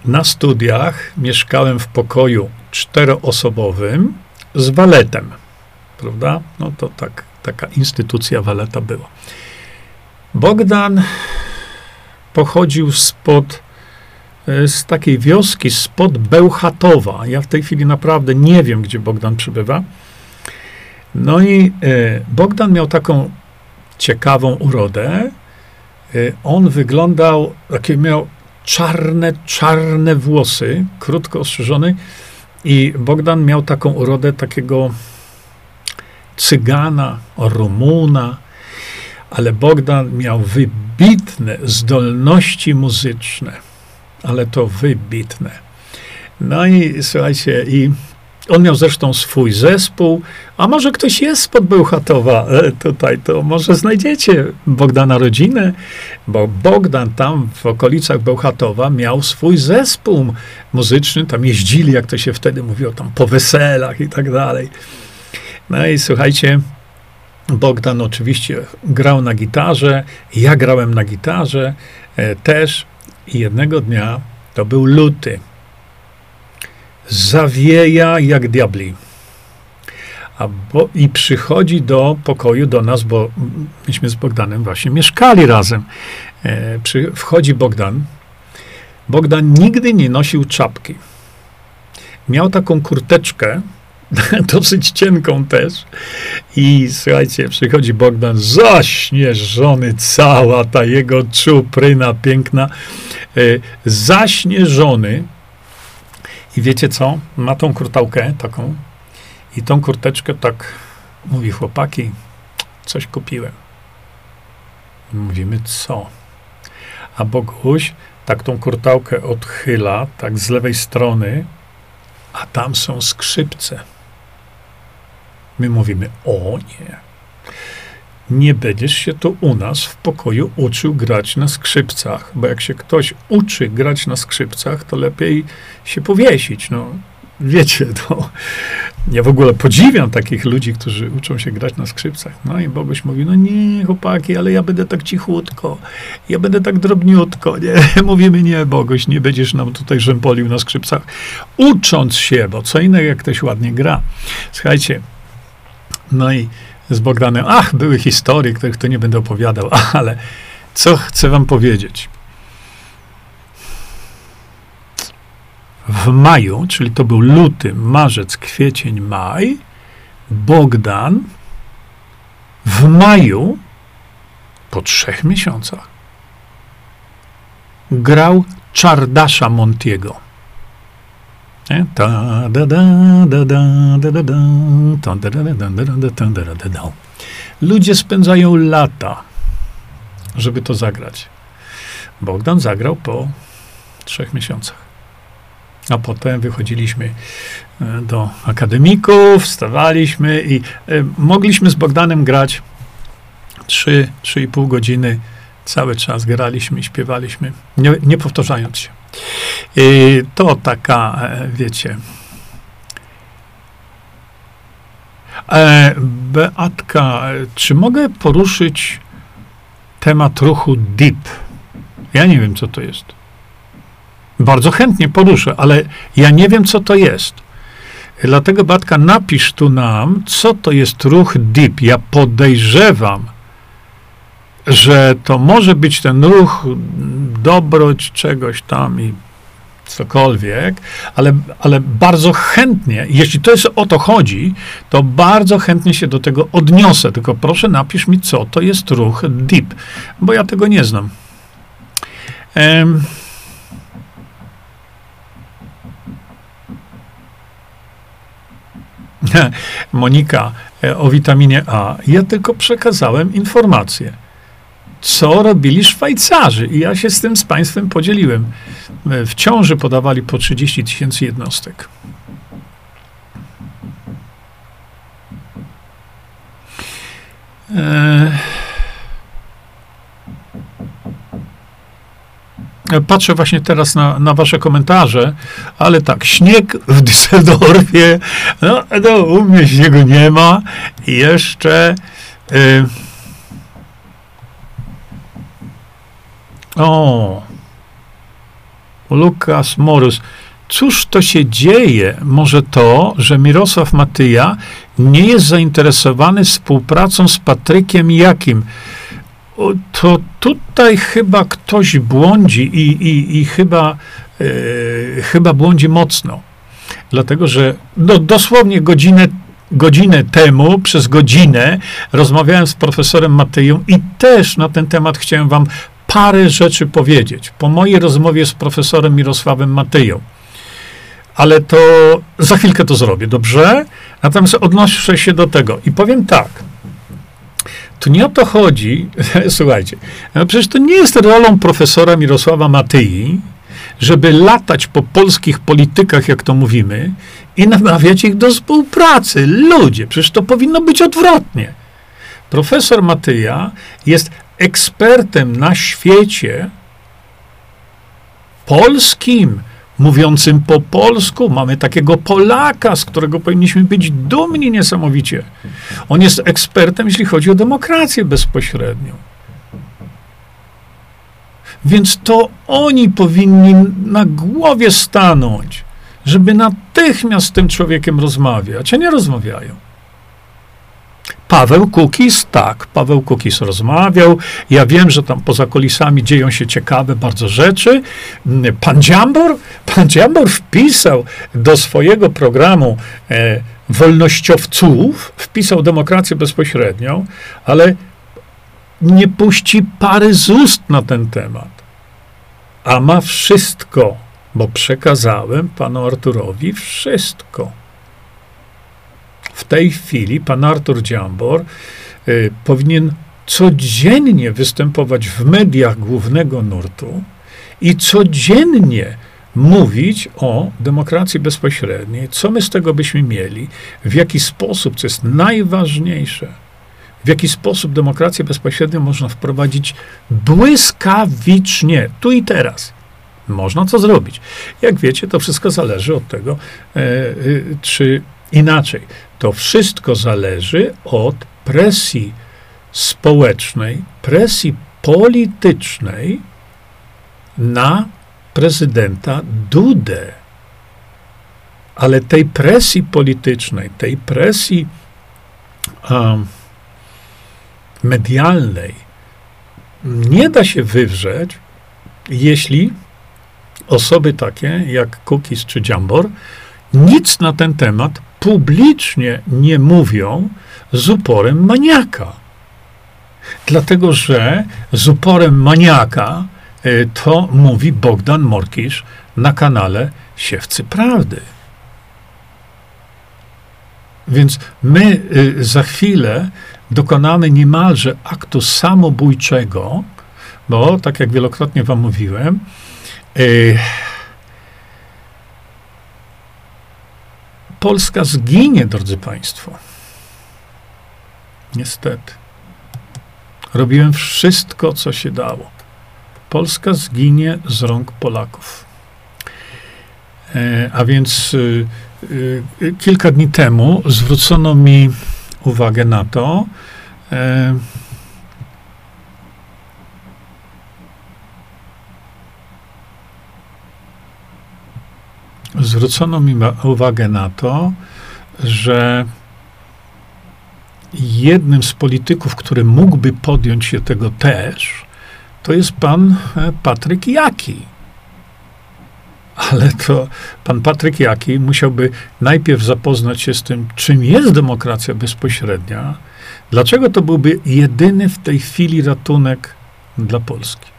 na studiach mieszkałem w pokoju czteroosobowym z waletem, prawda? No to tak, taka instytucja waleta była. Bogdan pochodził spod z takiej wioski spod Bełchatowa. Ja w tej chwili naprawdę nie wiem, gdzie Bogdan przybywa. No i e, Bogdan miał taką ciekawą urodę. E, on wyglądał, takie miał czarne, czarne włosy, krótko ostrzyżony i Bogdan miał taką urodę takiego cygana, Rumuna, ale Bogdan miał wybitne zdolności muzyczne ale to wybitne. No i słuchajcie, i on miał zresztą swój zespół, a może ktoś jest spod Bełchatowa e, tutaj, to może znajdziecie Bogdana rodzinę, bo Bogdan tam w okolicach Bełchatowa miał swój zespół muzyczny, tam jeździli, jak to się wtedy mówiło, tam po weselach i tak dalej. No i słuchajcie, Bogdan oczywiście grał na gitarze, ja grałem na gitarze e, też, i jednego dnia, to był luty, zawieja jak diabli. A bo, I przychodzi do pokoju do nas, bo myśmy z Bogdanem właśnie mieszkali razem. E, przy, wchodzi Bogdan. Bogdan nigdy nie nosił czapki. Miał taką kurteczkę, *laughs* dosyć cienką też. I słuchajcie, przychodzi Bogdan zaśnieżony, cała ta jego czupryna piękna, y, zaśnieżony. I wiecie co? Ma tą kurtałkę taką i tą kurteczkę tak mówi chłopaki, coś kupiłem. Mówimy, co? A Boguś tak tą kurtałkę odchyla, tak z lewej strony, a tam są skrzypce. My mówimy, o nie, nie będziesz się tu u nas w pokoju uczył grać na skrzypcach, bo jak się ktoś uczy grać na skrzypcach, to lepiej się powiesić. No, wiecie, to ja w ogóle podziwiam takich ludzi, którzy uczą się grać na skrzypcach. No i Boguś mówi, no nie, chłopaki, ale ja będę tak cichutko, ja będę tak drobniutko, nie? *laughs* Mówimy, nie, Boguś, nie będziesz nam tutaj rzępolił na skrzypcach, ucząc się, bo co innego, jak ktoś ładnie gra. Słuchajcie, no i z Bogdanem, ach, były historie, których to nie będę opowiadał, *laughs* ale co chcę wam powiedzieć? w maju, czyli to był luty, marzec, kwiecień, maj, Bogdan w maju, po trzech miesiącach, grał Czardasza Montiego. Ludzie spędzają lata, żeby to zagrać. Bogdan zagrał po trzech miesiącach. A potem wychodziliśmy e, do akademików, wstawaliśmy i e, mogliśmy z Bogdanem grać 3, 3,5 godziny. Cały czas graliśmy śpiewaliśmy, nie, nie powtarzając się. To taka, e, wiecie. Beatka, czy mogę poruszyć temat ruchu DIP? Ja nie wiem, co to jest. Bardzo chętnie poruszę, ale ja nie wiem, co to jest. Dlatego, Batka, napisz tu nam, co to jest ruch DIP. Ja podejrzewam, że to może być ten ruch dobroć czegoś tam i cokolwiek, ale, ale bardzo chętnie, jeśli to jest o to chodzi, to bardzo chętnie się do tego odniosę. Tylko proszę napisz mi, co to jest ruch DIP, bo ja tego nie znam. Um, *laughs* Monika e, o witaminie A. Ja tylko przekazałem informację, co robili Szwajcarzy. I ja się z tym z Państwem podzieliłem. E, w ciąży podawali po 30 tysięcy jednostek. Eee. Patrzę właśnie teraz na, na wasze komentarze, ale tak, śnieg w Düsseldorfie, no, no u mnie śniegu nie ma. Jeszcze y, o Lukas Morus. Cóż to się dzieje? Może to, że Mirosław Matyja nie jest zainteresowany współpracą z Patrykiem Jakim to tutaj chyba ktoś błądzi i, i, i chyba, e, chyba błądzi mocno. Dlatego, że no, dosłownie godzinę, godzinę temu, przez godzinę, rozmawiałem z profesorem Mateją i też na ten temat chciałem wam parę rzeczy powiedzieć. Po mojej rozmowie z profesorem Mirosławem Mateją. Ale to za chwilkę to zrobię, dobrze? Natomiast odnoszę się do tego i powiem tak. To nie o to chodzi, *laughs* słuchajcie, no przecież to nie jest rolą profesora Mirosława Matyi, żeby latać po polskich politykach, jak to mówimy, i namawiać ich do współpracy. Ludzie, przecież to powinno być odwrotnie. Profesor Matyja jest ekspertem na świecie polskim, mówiącym po polsku. Mamy takiego Polaka, z którego powinniśmy być dumni niesamowicie. On jest ekspertem, jeśli chodzi o demokrację bezpośrednią. Więc to oni powinni na głowie stanąć, żeby natychmiast z tym człowiekiem rozmawiać, a nie rozmawiają. Paweł Kukis, tak, Paweł Kukis rozmawiał. Ja wiem, że tam poza kulisami dzieją się ciekawe bardzo rzeczy. Pan Dziambor, pan Dziambor wpisał do swojego programu e, wolnościowców, wpisał demokrację bezpośrednią, ale nie puści pary z ust na ten temat. A ma wszystko, bo przekazałem panu Arturowi wszystko w tej chwili pan Artur Dziambor y, powinien codziennie występować w mediach głównego nurtu i codziennie mówić o demokracji bezpośredniej, co my z tego byśmy mieli, w jaki sposób, co jest najważniejsze, w jaki sposób demokrację bezpośrednią można wprowadzić błyskawicznie, tu i teraz. Można co zrobić. Jak wiecie, to wszystko zależy od tego, e, e, czy inaczej. To wszystko zależy od presji społecznej, presji politycznej na prezydenta Dudę. Ale tej presji politycznej, tej presji medialnej nie da się wywrzeć, jeśli osoby takie jak Kukis czy Dziambor nic na ten temat publicznie nie mówią z uporem maniaka. Dlatego, że z uporem maniaka y, to mówi Bogdan Morkisz na kanale Siewcy Prawdy. Więc my y, za chwilę dokonamy niemalże aktu samobójczego, bo tak jak wielokrotnie wam mówiłem, yy, Polska zginie, drodzy Państwo. Niestety. Robiłem wszystko, co się dało. Polska zginie z rąk Polaków. E, a więc y, y, kilka dni temu zwrócono mi uwagę na to, e, zwrócono mi uwagę na to, że jednym z polityków, który mógłby podjąć się tego też, to jest pan e, Patryk Jaki. Ale to pan Patryk Jaki musiałby najpierw zapoznać się z tym, czym jest demokracja bezpośrednia, dlaczego to byłby jedyny w tej chwili ratunek dla Polski.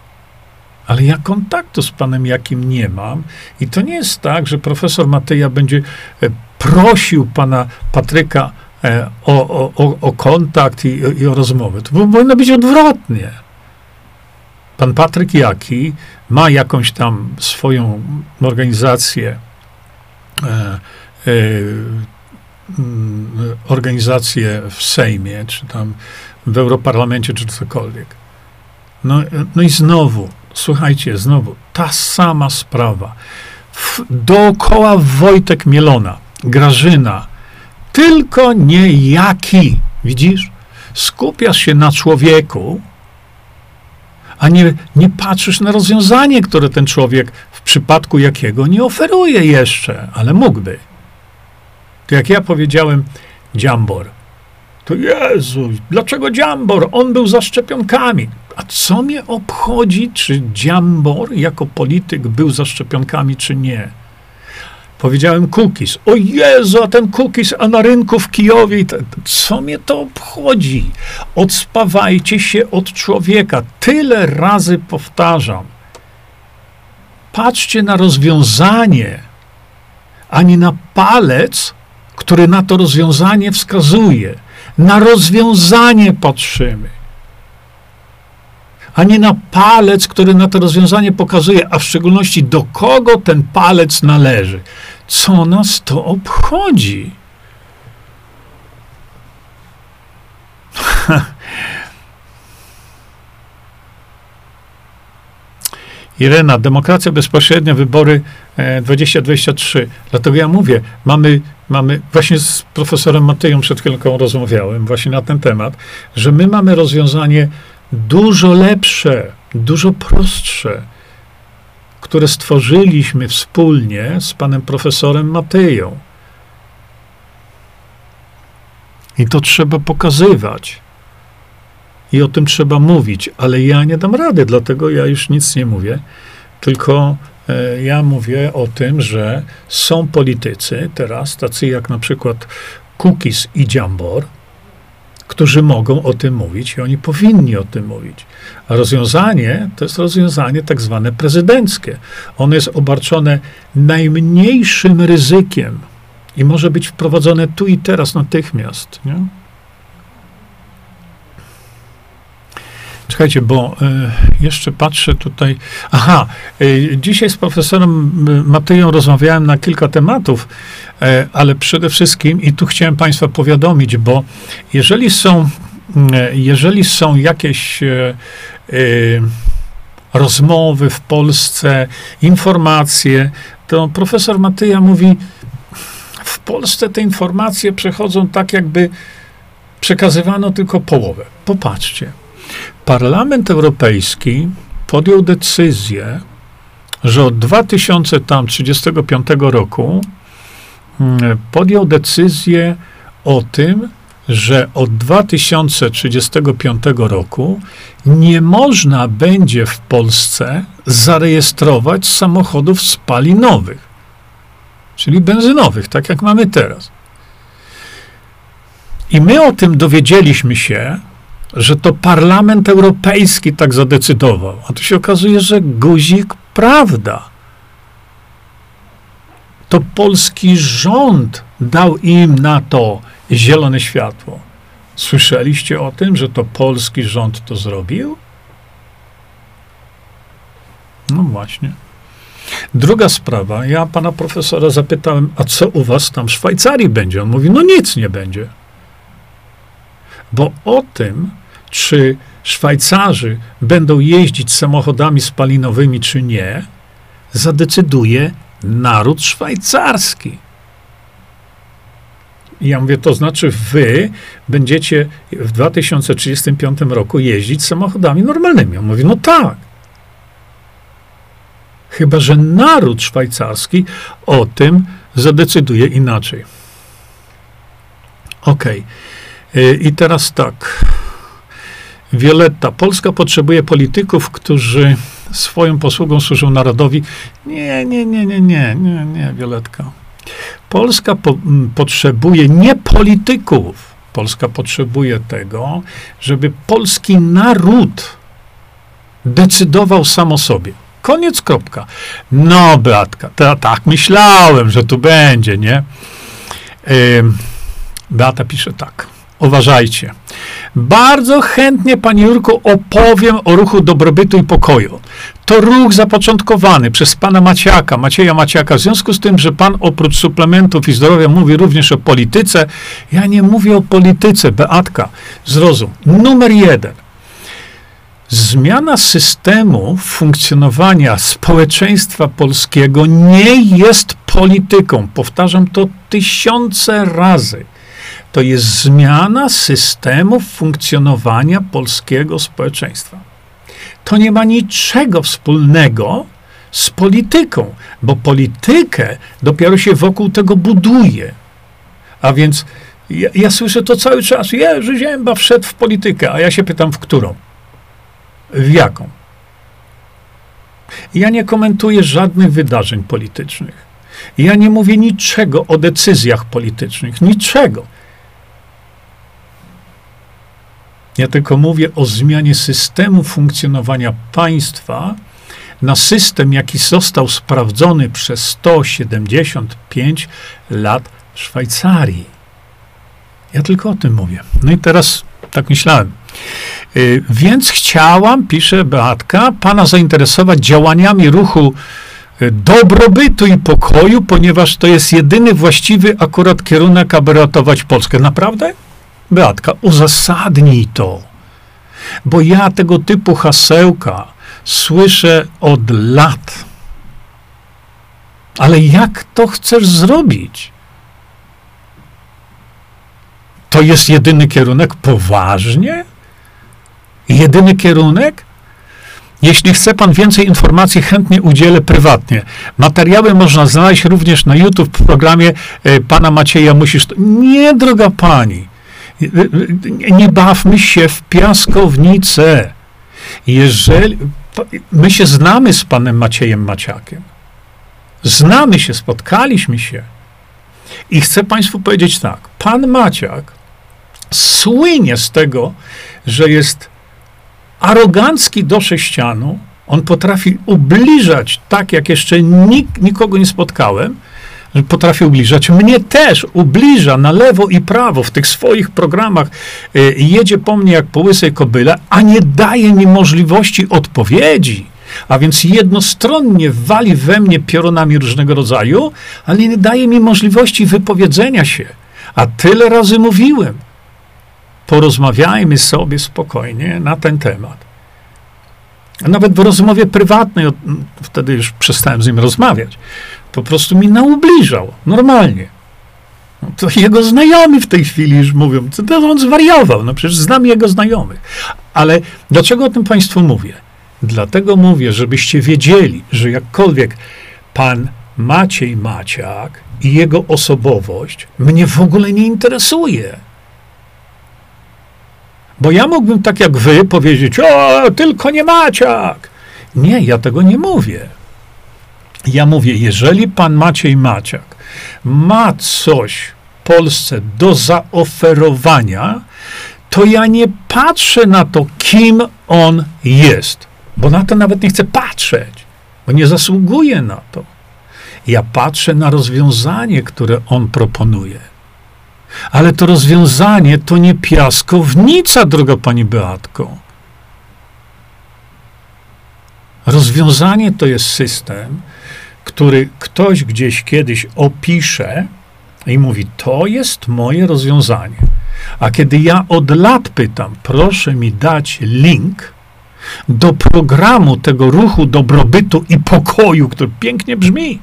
Ale ja kontaktu z panem Jakim nie mam i to nie jest tak, że profesor Mateja będzie e, prosił pana Patryka e, o, o, o kontakt i, i o rozmowę. To powinno być odwrotnie. Pan Patryk Jaki ma jakąś tam swoją organizację, e, e, mm, organizację w Sejmie, czy tam w Europarlamencie, czy cokolwiek. No, no i znowu, słuchajcie, znowu, ta sama sprawa. W, dookoła Wojtek Mielona, Grażyna, tylko nie jaki, widzisz? Skupiasz się na człowieku, a nie, nie patrzysz na rozwiązanie, które ten człowiek w przypadku jakiego nie oferuje jeszcze, ale mógłby. To jak ja powiedziałem, Dziambor, to Jezu, dlaczego Dziambor? On był za szczepionkami. A co mnie obchodzi, czy Dziambor jako polityk był za szczepionkami, czy nie? Powiedziałem cookies. O Jezu, a ten cookies, a na rynku w Kijowie, co mnie to obchodzi? Odspawajcie się od człowieka. Tyle razy powtarzam. Patrzcie na rozwiązanie, a nie na palec, który na to rozwiązanie wskazuje. Na rozwiązanie patrzymy a nie na palec, który na to rozwiązanie pokazuje, a w szczególności do kogo ten palec należy. Co nas to obchodzi? *laughs* Irena, demokracja bezpośrednia, wybory 2023. E, Dlatego ja mówię, mamy, mamy, właśnie z profesorem Mateją przed chwilką rozmawiałem właśnie na ten temat, że my mamy rozwiązanie dużo lepsze, dużo prostsze, które stworzyliśmy wspólnie z panem profesorem Mateją. I to trzeba pokazywać. I o tym trzeba mówić, ale ja nie dam rady, dlatego ja już nic nie mówię, tylko e, ja mówię o tym, że są politycy teraz, tacy jak na przykład Kukis i Dziambor, którzy mogą o tym mówić i oni powinni o tym mówić. A rozwiązanie to jest rozwiązanie tak zwane prezydenckie. Ono jest obarczone najmniejszym ryzykiem i może być wprowadzone tu i teraz natychmiast. Nie? Czekajcie, bo y, jeszcze patrzę tutaj. Aha, y, dzisiaj z profesorem Mateją rozmawiałem na kilka tematów, y, ale przede wszystkim, i tu chciałem Państwa powiadomić, bo jeżeli są, jeżeli są jakieś rozmowy w Polsce, informacje, to profesor Matyja mówi, w Polsce te informacje przechodzą tak, jakby przekazywano tylko połowę. Popatrzcie. Parlament Europejski podjął decyzję, że od 2035 roku mm, podjął decyzję o tym, że od 2035 roku nie można będzie w Polsce zarejestrować samochodów spalinowych, czyli benzynowych, tak jak mamy teraz. I my o tym dowiedzieliśmy się, że to Parlament Europejski tak zadecydował. A tu się okazuje, że guzik prawda. To polski rząd dał im na to zielone światło. Słyszeliście o tym, że to polski rząd to zrobił? No właśnie. Druga sprawa, ja pana profesora zapytałem, a co u was tam w Szwajcarii będzie? On mówi, no nic nie będzie. Bo o tym, czy Szwajcarzy będą jeździć samochodami spalinowymi, czy nie, zadecyduje naród szwajcarski. Ja mówię, to znaczy wy będziecie w 2035 roku jeździć samochodami normalnymi. On mówi, no tak. Chyba, że naród szwajcarski o tym zadecyduje inaczej. Okej. Okay. I teraz tak. Wioletta, Polska potrzebuje polityków, którzy swoją posługą służą narodowi. Nie, nie, nie, nie, nie, nie, nie, Wioletka. Polska po, m, potrzebuje nie polityków. Polska potrzebuje tego, żeby polski naród decydował sam o sobie. Koniec, kropka. No, Beatka, to, tak myślałem, że tu będzie, nie? Yy, Beata pisze tak. Uważajcie. Bardzo chętnie, Panie Jurku, opowiem o ruchu dobrobytu i pokoju. To ruch zapoczątkowany przez Pana Maciaka, Macieja Maciaka. W związku z tym, że Pan oprócz suplementów i zdrowia mówi również o polityce, ja nie mówię o polityce, Beatka, zrozum. Numer jeden. Zmiana systemu funkcjonowania społeczeństwa polskiego nie jest polityką. Powtarzam to tysiące razy to jest zmiana systemu funkcjonowania polskiego społeczeństwa. To nie ma niczego wspólnego z polityką, bo politykę dopiero się wokół tego buduje. A więc ja, ja słyszę to cały czas. Jerzy Zięba wszedł w politykę, a ja się pytam, w którą? W jaką? Ja nie komentuję żadnych wydarzeń politycznych. Ja nie mówię niczego o decyzjach politycznych, niczego. Ja tylko mówię o zmianie systemu funkcjonowania państwa na system, jaki został sprawdzony przez 175 lat w Szwajcarii. Ja tylko o tym mówię. No i teraz tak myślałem. Yy, więc chciałam, pisze Beatka, pana zainteresować działaniami ruchu y, dobrobytu i pokoju, ponieważ to jest jedyny właściwy akurat kierunek, aby ratować Polskę. Naprawdę? Beatka, uzasadnij to. Bo ja tego typu hasełka słyszę od lat. Ale jak to chcesz zrobić? To jest jedyny kierunek? Poważnie? Jedyny kierunek? Jeśli chce Pan więcej informacji, chętnie udzielę prywatnie. Materiały można znaleźć również na YouTube w programie e, Pana Macieja Musisz. Nie, droga Pani. Nie bawmy się w piaskownicę. Jeżeli my się znamy z panem Maciejem Maciakiem, znamy się, spotkaliśmy się. I chcę Państwu powiedzieć tak: pan Maciak słynie z tego, że jest arogancki do sześcianu. On potrafi ubliżać tak, jak jeszcze nik, nikogo nie spotkałem że potrafi ubliżać. Mnie też ubliża na lewo i prawo w tych swoich programach. Y, jedzie po mnie jak po łysej kobyle, a nie daje mi możliwości odpowiedzi. A więc jednostronnie wali we mnie piorunami różnego rodzaju, ale nie daje mi możliwości wypowiedzenia się. A tyle razy mówiłem. Porozmawiajmy sobie spokojnie na ten temat. Nawet w rozmowie prywatnej, wtedy już przestałem z nim rozmawiać, po prostu mi naubliżał, normalnie. No to jego znajomi w tej chwili już mówią, to on zwariował, no przecież znam jego znajomych. Ale dlaczego o tym Państwu mówię? Dlatego mówię, żebyście wiedzieli, że jakkolwiek pan Maciej Maciak i jego osobowość mnie w ogóle nie interesuje. Bo ja mógłbym tak jak wy powiedzieć, o, tylko nie Maciak. Nie, ja tego nie mówię. Ja mówię, jeżeli pan Maciej Maciak ma coś Polsce do zaoferowania, to ja nie patrzę na to, kim on jest, bo na to nawet nie chcę patrzeć, bo nie zasługuje na to. Ja patrzę na rozwiązanie, które on proponuje. Ale to rozwiązanie to nie piaskownica, droga pani Beatko. Rozwiązanie to jest system, który ktoś gdzieś kiedyś opisze i mówi: To jest moje rozwiązanie. A kiedy ja od lat pytam, proszę mi dać link do programu tego ruchu dobrobytu i pokoju, który pięknie brzmi,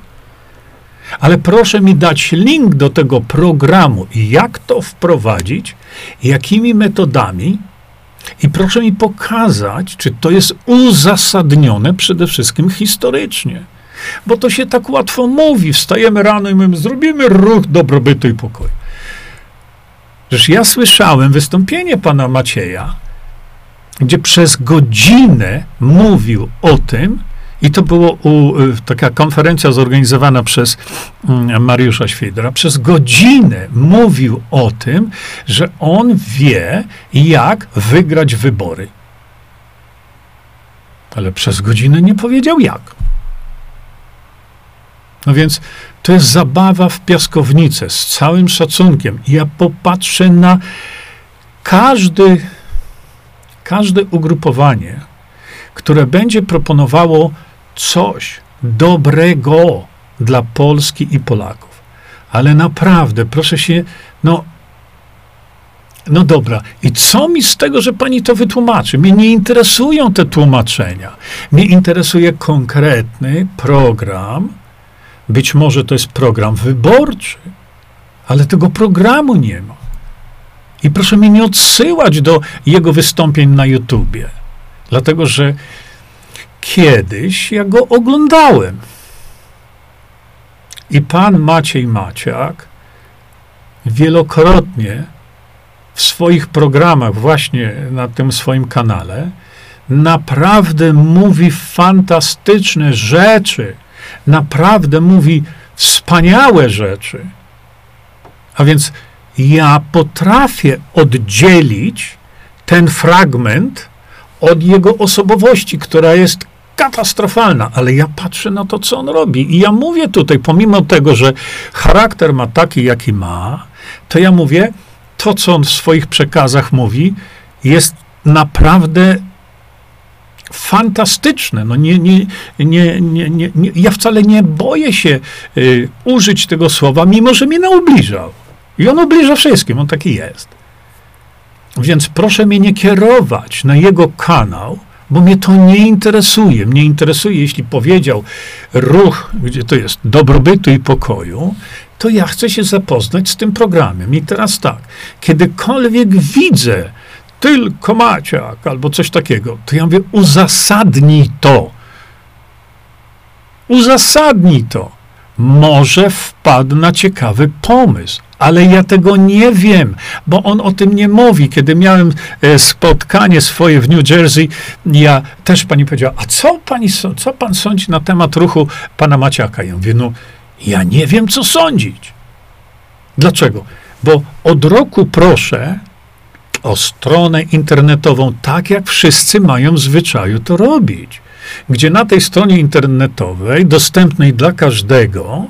ale proszę mi dać link do tego programu i jak to wprowadzić, jakimi metodami, i proszę mi pokazać, czy to jest uzasadnione przede wszystkim historycznie. Bo to się tak łatwo mówi. Wstajemy rano i my zrobimy ruch dobrobytu i pokoju. Przecież ja słyszałem wystąpienie pana Macieja, gdzie przez godzinę mówił o tym, i to było u, y, taka konferencja zorganizowana przez mm, Mariusza Świdra. Przez godzinę mówił o tym, że on wie, jak wygrać wybory. Ale przez godzinę nie powiedział jak. No więc to jest zabawa w piaskownicę z całym szacunkiem. Ja popatrzę na każdy, każde ugrupowanie, które będzie proponowało coś dobrego dla Polski i Polaków. Ale naprawdę, proszę się, no, no dobra, i co mi z tego, że pani to wytłumaczy? Mnie nie interesują te tłumaczenia. Mnie interesuje konkretny program. Być może to jest program wyborczy, ale tego programu nie ma. I proszę mnie nie odsyłać do jego wystąpień na YouTubie, dlatego że kiedyś ja go oglądałem. I pan Maciej Maciak wielokrotnie w swoich programach, właśnie na tym swoim kanale, naprawdę mówi fantastyczne rzeczy, naprawdę mówi wspaniałe rzeczy. A więc ja potrafię oddzielić ten fragment od jego osobowości, która jest katastrofalna, ale ja patrzę na to, co on robi. I ja mówię tutaj, pomimo tego, że charakter ma taki, jaki ma, to ja mówię, to, co on w swoich przekazach mówi, jest naprawdę fantastyczne. No nie, nie, nie, nie, nie, nie, ja wcale nie boję się y, użyć tego słowa, mimo że mnie naubliżał. I on ubliża wszystkim, on taki jest. Więc proszę mnie nie kierować na jego kanał, bo mnie to nie interesuje. Mnie interesuje, jeśli powiedział ruch, gdzie to jest dobrobytu i pokoju, to ja chcę się zapoznać z tym programem. I teraz tak, kiedykolwiek widzę tylko Maciak albo coś takiego, to ja mówię, uzasadnij to. Uzasadnij to. Może wpadł na ciekawy pomysł ale ja tego nie wiem, bo on o tym nie mówi. Kiedy miałem e, spotkanie swoje w New Jersey, ja też pani powiedziała, a co, pani, co pan sądzi na temat ruchu pana Maciaka? Ja mówię, no ja nie wiem, co sądzić. Dlaczego? Bo od roku proszę o stronę internetową, tak jak wszyscy mają w zwyczaju to robić. Gdzie na tej stronie internetowej, dostępnej dla każdego,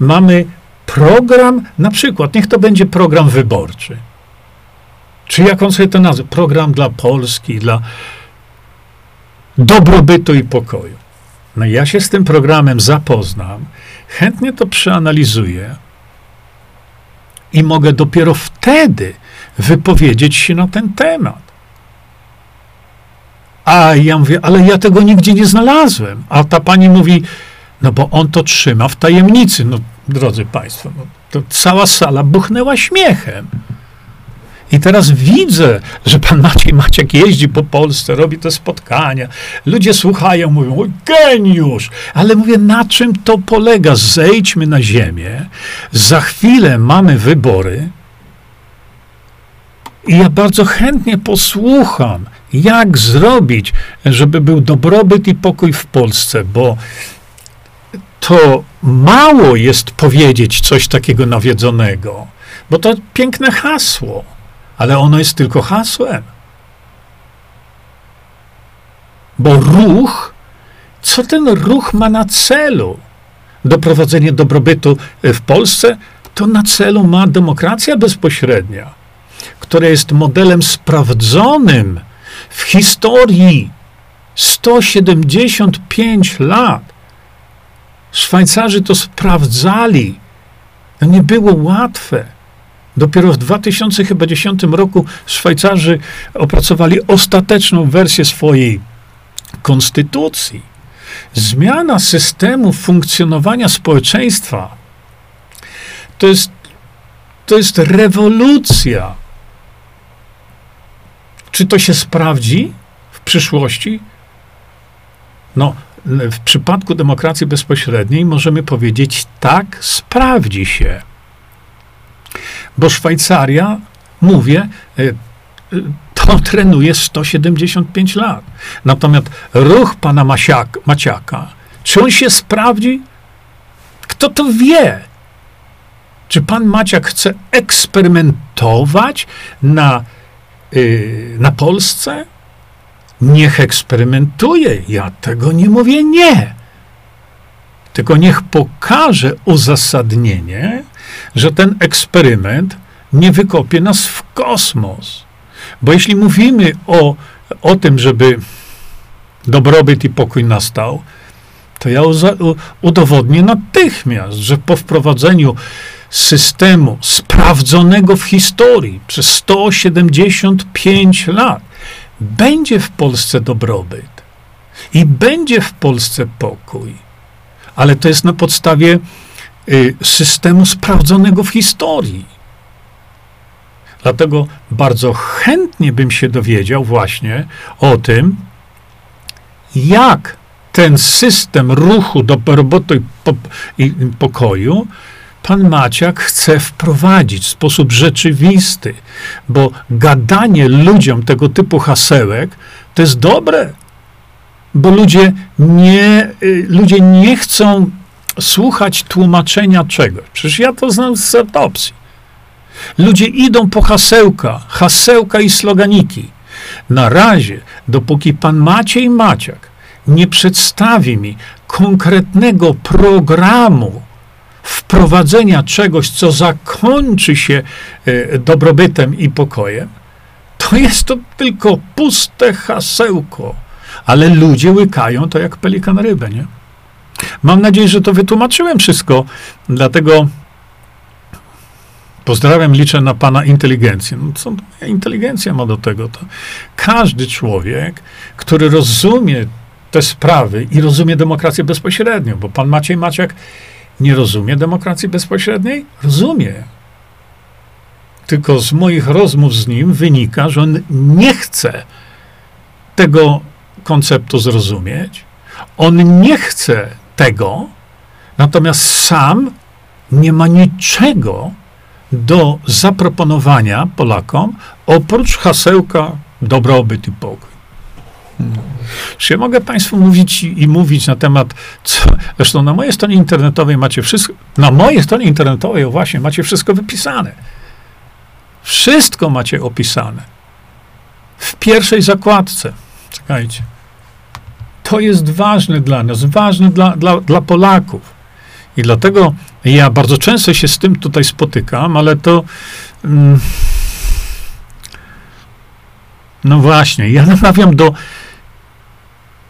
mamy program, na przykład, niech to będzie program wyborczy. Czy jak on sobie to nazwie? Program dla Polski, dla dobrobytu i pokoju. No ja się z tym programem zapoznam, chętnie to przeanalizuję i mogę dopiero wtedy wypowiedzieć się na ten temat. A ja mówię, ale ja tego nigdzie nie znalazłem. A ta pani mówi, no bo on to trzyma w tajemnicy. No, drodzy Państwo, no, to cała sala buchnęła śmiechem. I teraz widzę, że pan Maciej Maciek jeździ po Polsce, robi te spotkania. Ludzie słuchają, mówią, o, geniusz! Ale mówię, na czym to polega? Zejdźmy na ziemię. Za chwilę mamy wybory. I ja bardzo chętnie posłucham, jak zrobić, żeby był dobrobyt i pokój w Polsce, bo to mało jest powiedzieć coś takiego nawiedzonego, bo to piękne hasło ale ono jest tylko hasłem. Bo ruch, co ten ruch ma na celu? Doprowadzenie dobrobytu w Polsce, to na celu ma demokracja bezpośrednia, która jest modelem sprawdzonym w historii 175 lat. Szwajcarzy to sprawdzali. To nie było łatwe. Dopiero w 2010 roku Szwajcarzy opracowali ostateczną wersję swojej konstytucji. Zmiana systemu funkcjonowania społeczeństwa to jest, to jest rewolucja. Czy to się sprawdzi w przyszłości? No, w przypadku demokracji bezpośredniej możemy powiedzieć tak, sprawdzi się. Bo Szwajcaria, mówię, e, e, to trenuje 175 lat. Natomiast ruch pana Masiak, Maciaka, czy on się sprawdzi? Kto to wie? Czy pan Maciak chce eksperymentować na, na Polsce? Niech eksperymentuje. Ja tego nie mówię nie. Tylko niech pokaże uzasadnienie, że ten eksperyment nie wykopie nas w kosmos. Bo jeśli mówimy o, o tym, żeby dobrobyt i pokój nastał, to ja udowodnię natychmiast, że po wprowadzeniu systemu sprawdzonego w historii przez 175 lat będzie w Polsce dobrobyt i będzie w Polsce pokój. Ale to jest na podstawie Y, systemu sprawdzonego w historii. Dlatego bardzo chętnie bym się dowiedział właśnie o tym, jak ten system ruchu do roboty i pokoju pan Maciak chce wprowadzić w sposób rzeczywisty, bo gadanie ludziom tego typu hasełek to jest dobre, bo ludzie nie, y, ludzie nie chcą słuchać tłumaczenia czegoś. Przecież ja to znam z autopsji. Ludzie idą po hasełka, hasełka i sloganiki. Na razie, dopóki pan Maciej Maciak nie przedstawi mi konkretnego programu wprowadzenia czegoś, co zakończy się e, dobrobytem i pokojem, to jest to tylko puste hasełko. Ale ludzie łykają to jak pelikan rybę, nie? Mam nadzieję, że to wytłumaczyłem wszystko, dlatego pozdrawiam, liczę na pana inteligencję. No co inteligencja ma do tego? To każdy człowiek, który rozumie te sprawy i rozumie demokrację bezpośrednią, bo pan Maciej Maciak nie rozumie demokracji bezpośredniej? Rozumie. Tylko z moich rozmów z nim wynika, że on nie chce tego konceptu zrozumieć. On nie chce tego, natomiast sam nie ma niczego do zaproponowania Polakom oprócz hasełka dobrobyt i pokój. Czy ja mogę Państwu mówić i, i mówić na temat, co, zresztą na mojej stronie internetowej macie wszystko, na mojej stronie internetowej właśnie macie wszystko wypisane. Wszystko macie opisane. W pierwszej zakładce. Czekajcie. To jest ważne dla nas, ważne dla, dla, dla Polaków. I dlatego ja bardzo często się z tym tutaj spotykam, ale to. Mm, no właśnie, ja namawiam do,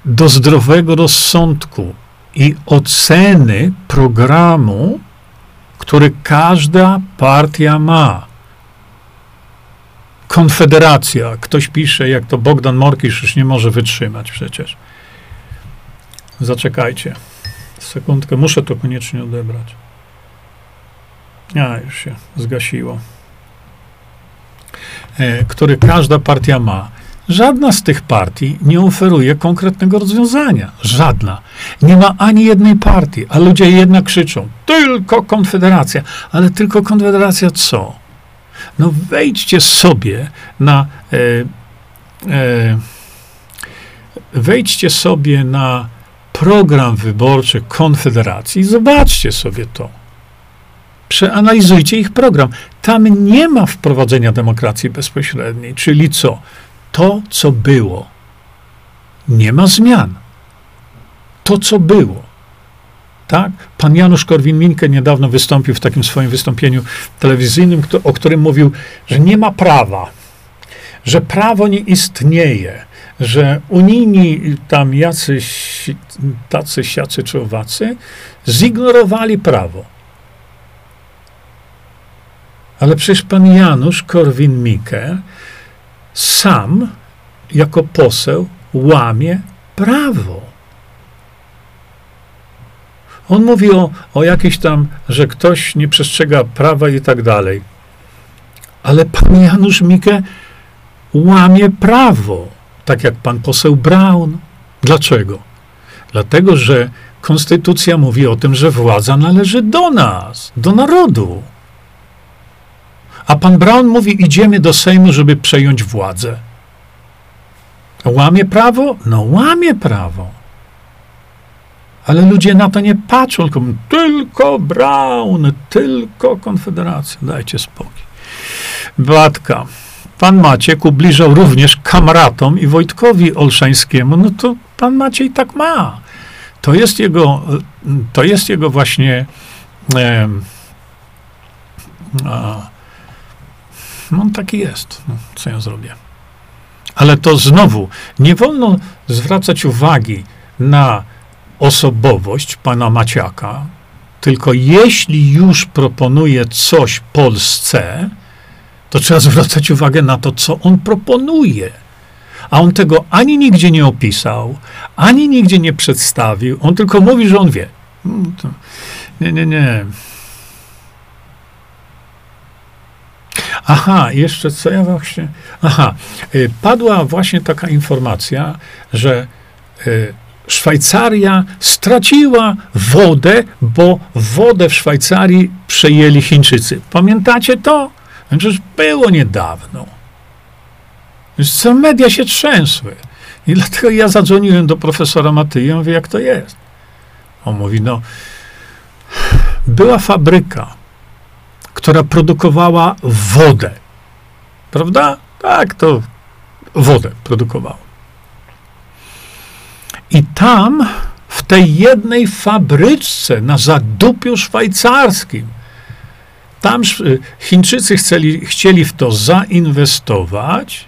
do zdrowego rozsądku i oceny programu, który każda partia ma. konfederacja. Ktoś pisze, jak to Bogdan Morkisz już nie może wytrzymać przecież. Zaczekajcie. Sekundkę, muszę to koniecznie odebrać. A, już się zgasiło. E, który każda partia ma. Żadna z tych partii nie oferuje konkretnego rozwiązania. Żadna. Nie ma ani jednej partii, a ludzie jednak krzyczą: tylko Konfederacja. Ale tylko Konfederacja co? No wejdźcie sobie na. E, e, wejdźcie sobie na program wyborczy Konfederacji i zobaczcie sobie to. Przeanalizujcie ich program. Tam nie ma wprowadzenia demokracji bezpośredniej, czyli co? To, co było. Nie ma zmian. To, co było. Tak? Pan Janusz Korwin-Mikke niedawno wystąpił w takim swoim wystąpieniu telewizyjnym, o którym mówił, że nie ma prawa, że prawo nie istnieje, że unijni tam jacyś, tacy, siacy czy owacy zignorowali prawo. Ale przecież pan Janusz Korwin-Mikke sam jako poseł łamie prawo. On mówi o, o jakimś tam, że ktoś nie przestrzega prawa i tak dalej. Ale pan Janusz Mikke łamie prawo, tak jak pan poseł Braun. Dlaczego? Dlatego, że konstytucja mówi o tym, że władza należy do nas, do narodu. A pan Brown mówi: Idziemy do Sejmu, żeby przejąć władzę. Łamie prawo? No, łamie prawo. Ale ludzie na to nie patrzą, tylko tylko Brown, tylko Konfederacja. Dajcie spokój. Beatka. Pan Maciek ubliżał również kamratom i Wojtkowi Olszańskiemu. No to pan Maciej tak ma. To jest jego, to jest jego właśnie. E, a, no, on taki jest. No, co ja zrobię? Ale to znowu, nie wolno zwracać uwagi na osobowość pana Maciaka, tylko jeśli już proponuje coś Polsce, to trzeba zwracać uwagę na to, co on proponuje. A on tego ani nigdzie nie opisał, ani nigdzie nie przedstawił. On tylko mówi, że on wie. Mm, nie, nie, nie. Aha, jeszcze co ja właśnie. Aha, y, padła właśnie taka informacja, że y, Szwajcaria straciła wodę, bo wodę w Szwajcarii przejęli Chińczycy. Pamiętacie to? Przecież było niedawno. Co media się trzęsły. I dlatego ja zadzwoniłem do profesora Matyja, mówię, jak to jest. On mówi, no, była fabryka, która produkowała wodę. Prawda? Tak, to wodę produkowała. I tam, w tej jednej fabryczce na zadupiu szwajcarskim, tam Chińczycy chcieli, chcieli w to zainwestować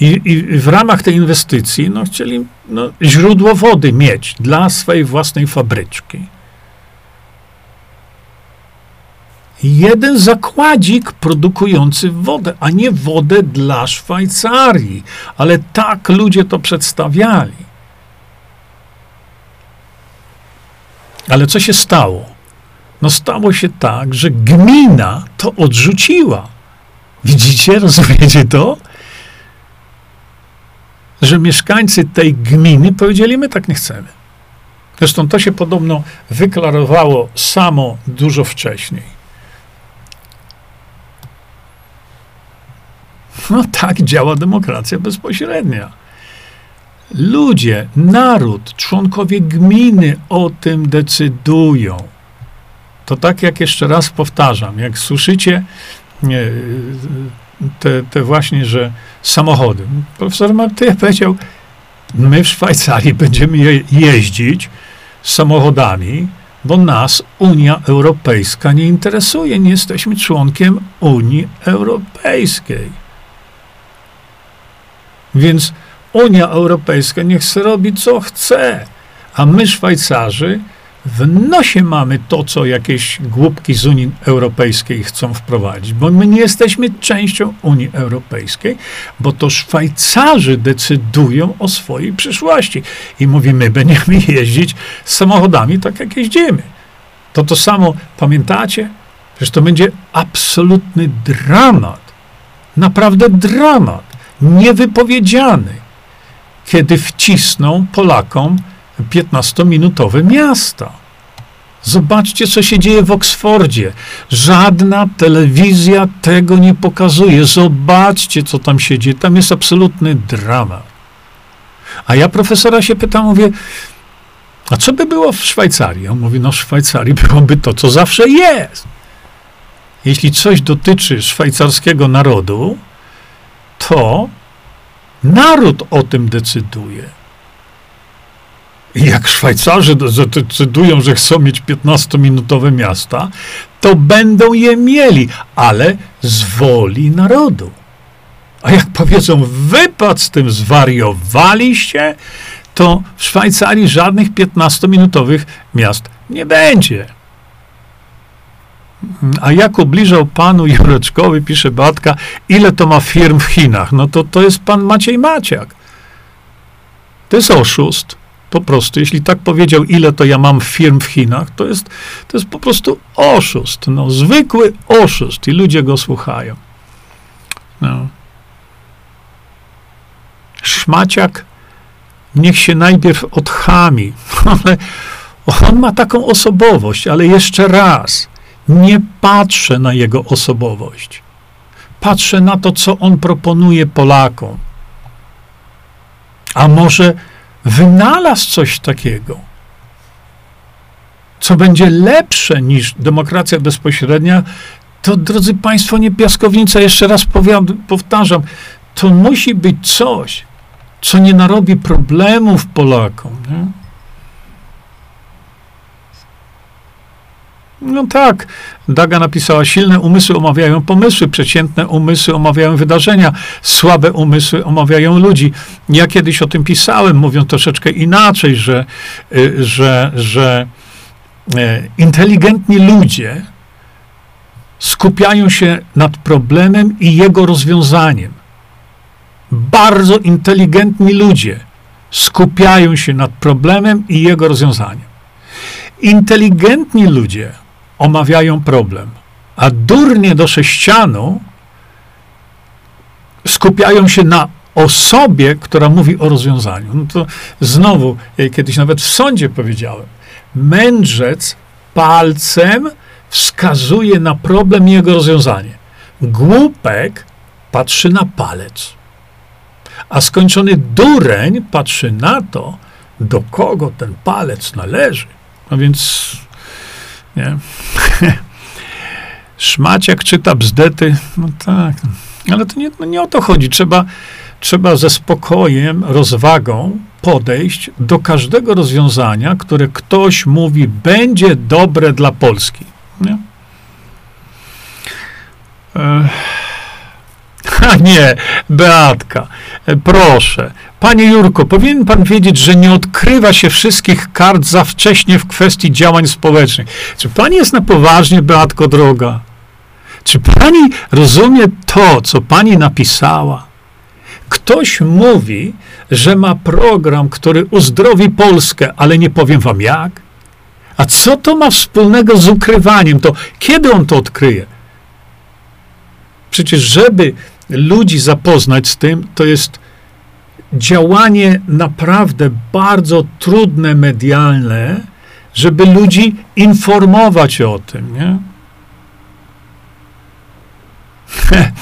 i, i w ramach tej inwestycji no, chcieli no, źródło wody mieć dla swojej własnej fabryczki. Jeden zakładzik produkujący wodę, a nie wodę dla Szwajcarii. Ale tak ludzie to przedstawiali. Ale co się stało? No stało się tak, że gmina to odrzuciła. Widzicie, *laughs* rozumiecie to? Że mieszkańcy tej gminy powiedzieli, my tak nie chcemy. Zresztą to się podobno wyklarowało samo dużo wcześniej. No tak działa demokracja bezpośrednia. Ludzie, naród, członkowie gminy o tym decydują. To tak jak jeszcze raz powtarzam, jak słyszycie te, te właśnie, że samochody. Profesor Martyja powiedział, my w Szwajcarii będziemy je, jeździć samochodami, bo nas Unia Europejska nie interesuje. Nie jesteśmy członkiem Unii Europejskiej. Więc Unia Europejska niech robi co chce, a my, Szwajcarzy, w nosie mamy to, co jakieś głupki z Unii Europejskiej chcą wprowadzić, bo my nie jesteśmy częścią Unii Europejskiej, bo to Szwajcarzy decydują o swojej przyszłości. I mówimy, my będziemy jeździć samochodami tak, jak jeździmy. To to samo, pamiętacie? Przecież to będzie absolutny dramat. Naprawdę dramat. Niewypowiedziany. Kiedy wcisną Polakom 15-minutowe miasta. Zobaczcie, co się dzieje w Oksfordzie. Żadna telewizja tego nie pokazuje. Zobaczcie, co tam się dzieje. Tam jest absolutny dramat. A ja profesora się pytam, mówię, a co by było w Szwajcarii? On mówi, no w Szwajcarii *laughs* byłoby to, co zawsze jest. Jeśli coś dotyczy szwajcarskiego narodu, to naród o tym decyduje. Jak Szwajcarzy decydują, że chcą mieć 15-minutowe miasta, to będą je mieli, ale z woli narodu. A jak powiedzą, wypad z tym zwariowaliście, to w Szwajcarii żadnych 15-minutowych miast nie będzie. A jak ubliżał panu Jureczkowi, pisze Batka, ile to ma firm w Chinach? No to to jest pan Maciej Maciak. To jest oszust. Po prostu, jeśli tak powiedział, ile to ja mam firm w Chinach, to jest, to jest po prostu oszust. No, zwykły oszust i ludzie go słuchają. No. Szmaciak niech się najpierw odchami, *laughs* on ma taką osobowość, ale jeszcze raz, nie patrzę na jego osobowość. Patrzę na to, co on proponuje Polakom. A może wynalazł coś takiego, co będzie lepsze niż demokracja bezpośrednia, to drodzy Państwo, nie piaskownica, jeszcze raz powtarzam, to musi być coś, co nie narobi problemów Polakom. Nie? No tak, Daga napisała, silne umysły omawiają pomysły, przeciętne umysły omawiają wydarzenia, słabe umysły omawiają ludzi. Ja kiedyś o tym pisałem, mówiąc troszeczkę inaczej, że, y, że, że e, inteligentni ludzie skupiają się nad problemem i jego rozwiązaniem. Bardzo inteligentni ludzie skupiają się nad problemem i jego rozwiązaniem. Inteligentni ludzie omawiają problem, a durnie do sześcianu skupiają się na osobie, która mówi o rozwiązaniu. No to znowu, kiedyś nawet w sądzie powiedziałem, mędrzec palcem wskazuje na problem i jego rozwiązanie. Głupek patrzy na palec. A skończony dureń patrzy na to, do kogo ten palec należy. No więc nie? *laughs* Szmaciak czyta bzdety. No tak. Ale to nie, no nie o to chodzi. Trzeba, trzeba ze spokojem, rozwagą podejść do każdego rozwiązania, które ktoś mówi będzie dobre dla Polski. Nie? A nie, Beatka, proszę. Panie Jurko, powinien pan wiedzieć, że nie odkrywa się wszystkich kart za wcześnie w kwestii działań społecznych. Czy pani jest na poważnie, Beatko droga? Czy pani rozumie to, co pani napisała? Ktoś mówi, że ma program, który uzdrowi Polskę, ale nie powiem wam jak. A co to ma wspólnego z ukrywaniem? To kiedy on to odkryje? Przecież, żeby ludzi zapoznać z tym, to jest działanie naprawdę bardzo trudne, medialne, żeby ludzi informować o tym, nie? *laughs*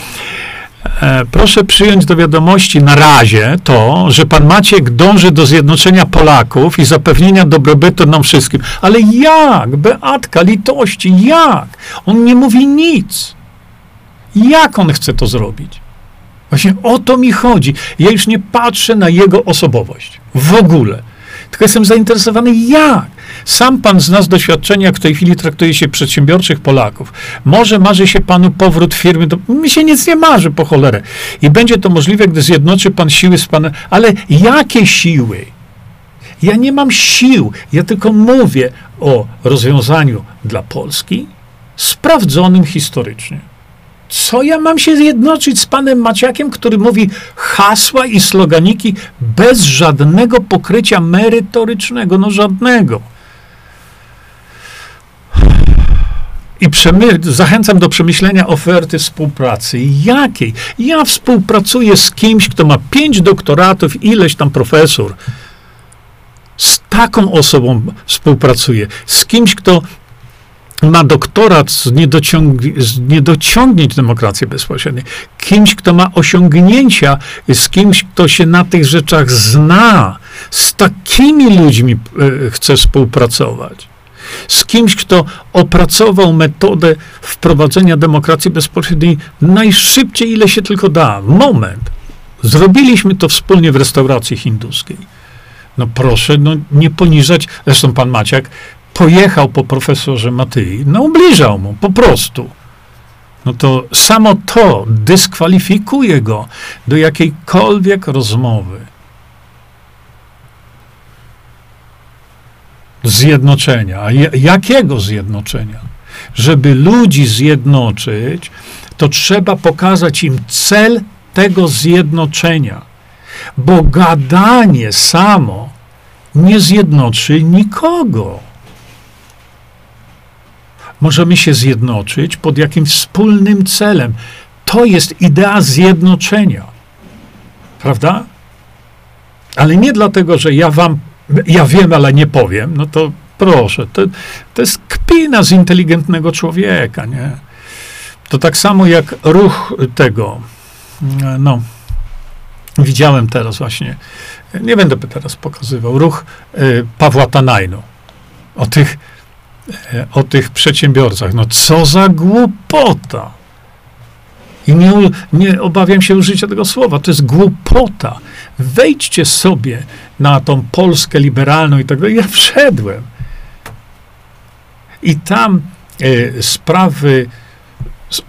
E, proszę przyjąć do wiadomości na razie to, że pan Maciek dąży do zjednoczenia Polaków i zapewnienia dobrobytu nam wszystkim. Ale jak? Beatka, litości, jak? On nie mówi nic. Jak on chce to zrobić? Właśnie o to mi chodzi. Ja już nie patrzę na jego osobowość. W ogóle. Tylko jestem zainteresowany jak. Sam pan zna z doświadczenia, jak w tej chwili traktuje się przedsiębiorczych Polaków. Może marzy się panu powrót firmy, to mi się nic nie marzy po cholerę. I będzie to możliwe, gdy zjednoczy pan siły z panem. Ale jakie siły? Ja nie mam sił. Ja tylko mówię o rozwiązaniu dla Polski sprawdzonym historycznie. Co ja mam się zjednoczyć z panem Maciakiem, który mówi hasła i sloganiki bez żadnego pokrycia merytorycznego? No żadnego. I zachęcam do przemyślenia oferty współpracy. Jakiej? Ja współpracuję z kimś, kto ma pięć doktoratów, ileś tam profesor. Z taką osobą współpracuję. Z kimś, kto ma doktorat z, niedociąg- z niedociągnięć demokracji bezpośredniej. Kimś, kto ma osiągnięcia, z kimś, kto się na tych rzeczach zna. Z takimi ludźmi e, chcę współpracować z kimś, kto opracował metodę wprowadzenia demokracji bezpośredniej najszybciej, ile się tylko da. Moment. Zrobiliśmy to wspólnie w restauracji hinduskiej. No proszę, no nie poniżać. Zresztą pan Maciak pojechał po profesorze Matyi, no ubliżał mu, po prostu. No to samo to dyskwalifikuje go do jakiejkolwiek rozmowy. zjednoczenia. A jakiego zjednoczenia? Żeby ludzi zjednoczyć, to trzeba pokazać im cel tego zjednoczenia. Bo gadanie samo nie zjednoczy nikogo. Możemy się zjednoczyć pod jakimś wspólnym celem. To jest idea zjednoczenia. Prawda? Ale nie dlatego, że ja wam ja wiem, ale nie powiem, no to proszę, to, to jest kpina z inteligentnego człowieka, nie? To tak samo jak ruch tego, no, widziałem teraz właśnie, nie będę teraz pokazywał, ruch y, Pawła Tanajno, o tych, o tych przedsiębiorcach. No co za głupota! I nie, nie obawiam się użycia tego słowa, to jest głupota. Wejdźcie sobie na tą Polskę liberalną i tak dalej. Ja wszedłem. I tam e, sprawy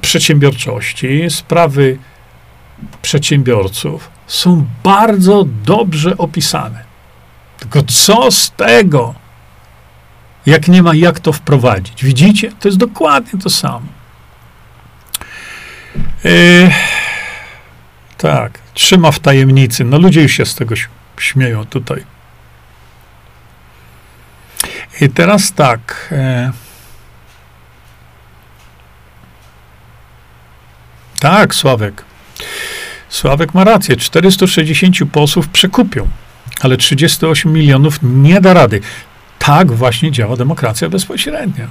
przedsiębiorczości, sprawy przedsiębiorców są bardzo dobrze opisane. Tylko co z tego, jak nie ma jak to wprowadzić? Widzicie? To jest dokładnie to samo. E, tak, trzyma w tajemnicy. No ludzie już się z tego śmieją tutaj. I teraz tak. E, tak, Sławek. Sławek ma rację. 460 posłów przekupią, ale 38 milionów nie da rady. Tak właśnie działa demokracja bezpośrednia.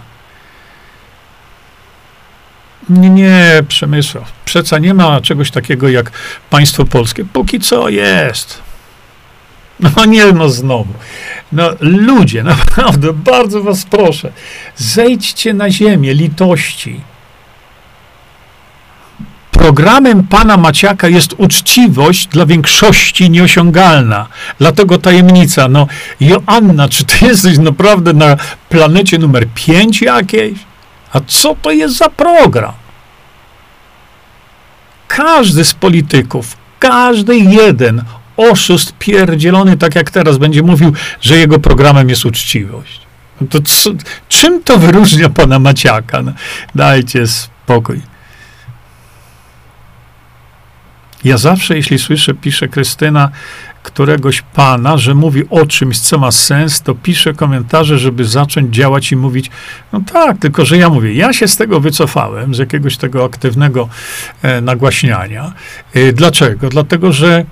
Nie, nie, Przemysław. Przeca nie ma czegoś takiego jak państwo polskie. Póki co jest. No nie, no znowu. No ludzie, *laughs* naprawdę, bardzo was proszę, zejdźcie na ziemię litości. Programem pana Maciaka jest uczciwość dla większości nieosiągalna. Dlatego tajemnica. No, Joanna, czy ty *laughs* jesteś naprawdę na planecie numer 5 jakiejś? A co to jest za program? Każdy z polityków, każdy jeden oszust pierdzielony, tak jak teraz, będzie mówił, że jego programem jest uczciwość. No to co, czym to wyróżnia pana Maciaka? No, dajcie spokój. Ja zawsze, jeśli słyszę, pisze Krystyna, któregoś pana, że mówi o czymś, co ma sens, to pisze komentarze, żeby zacząć działać i mówić, no tak, tylko że ja mówię, ja się z tego wycofałem, z jakiegoś tego aktywnego e, nagłaśniania. E, dlaczego? Dlatego, że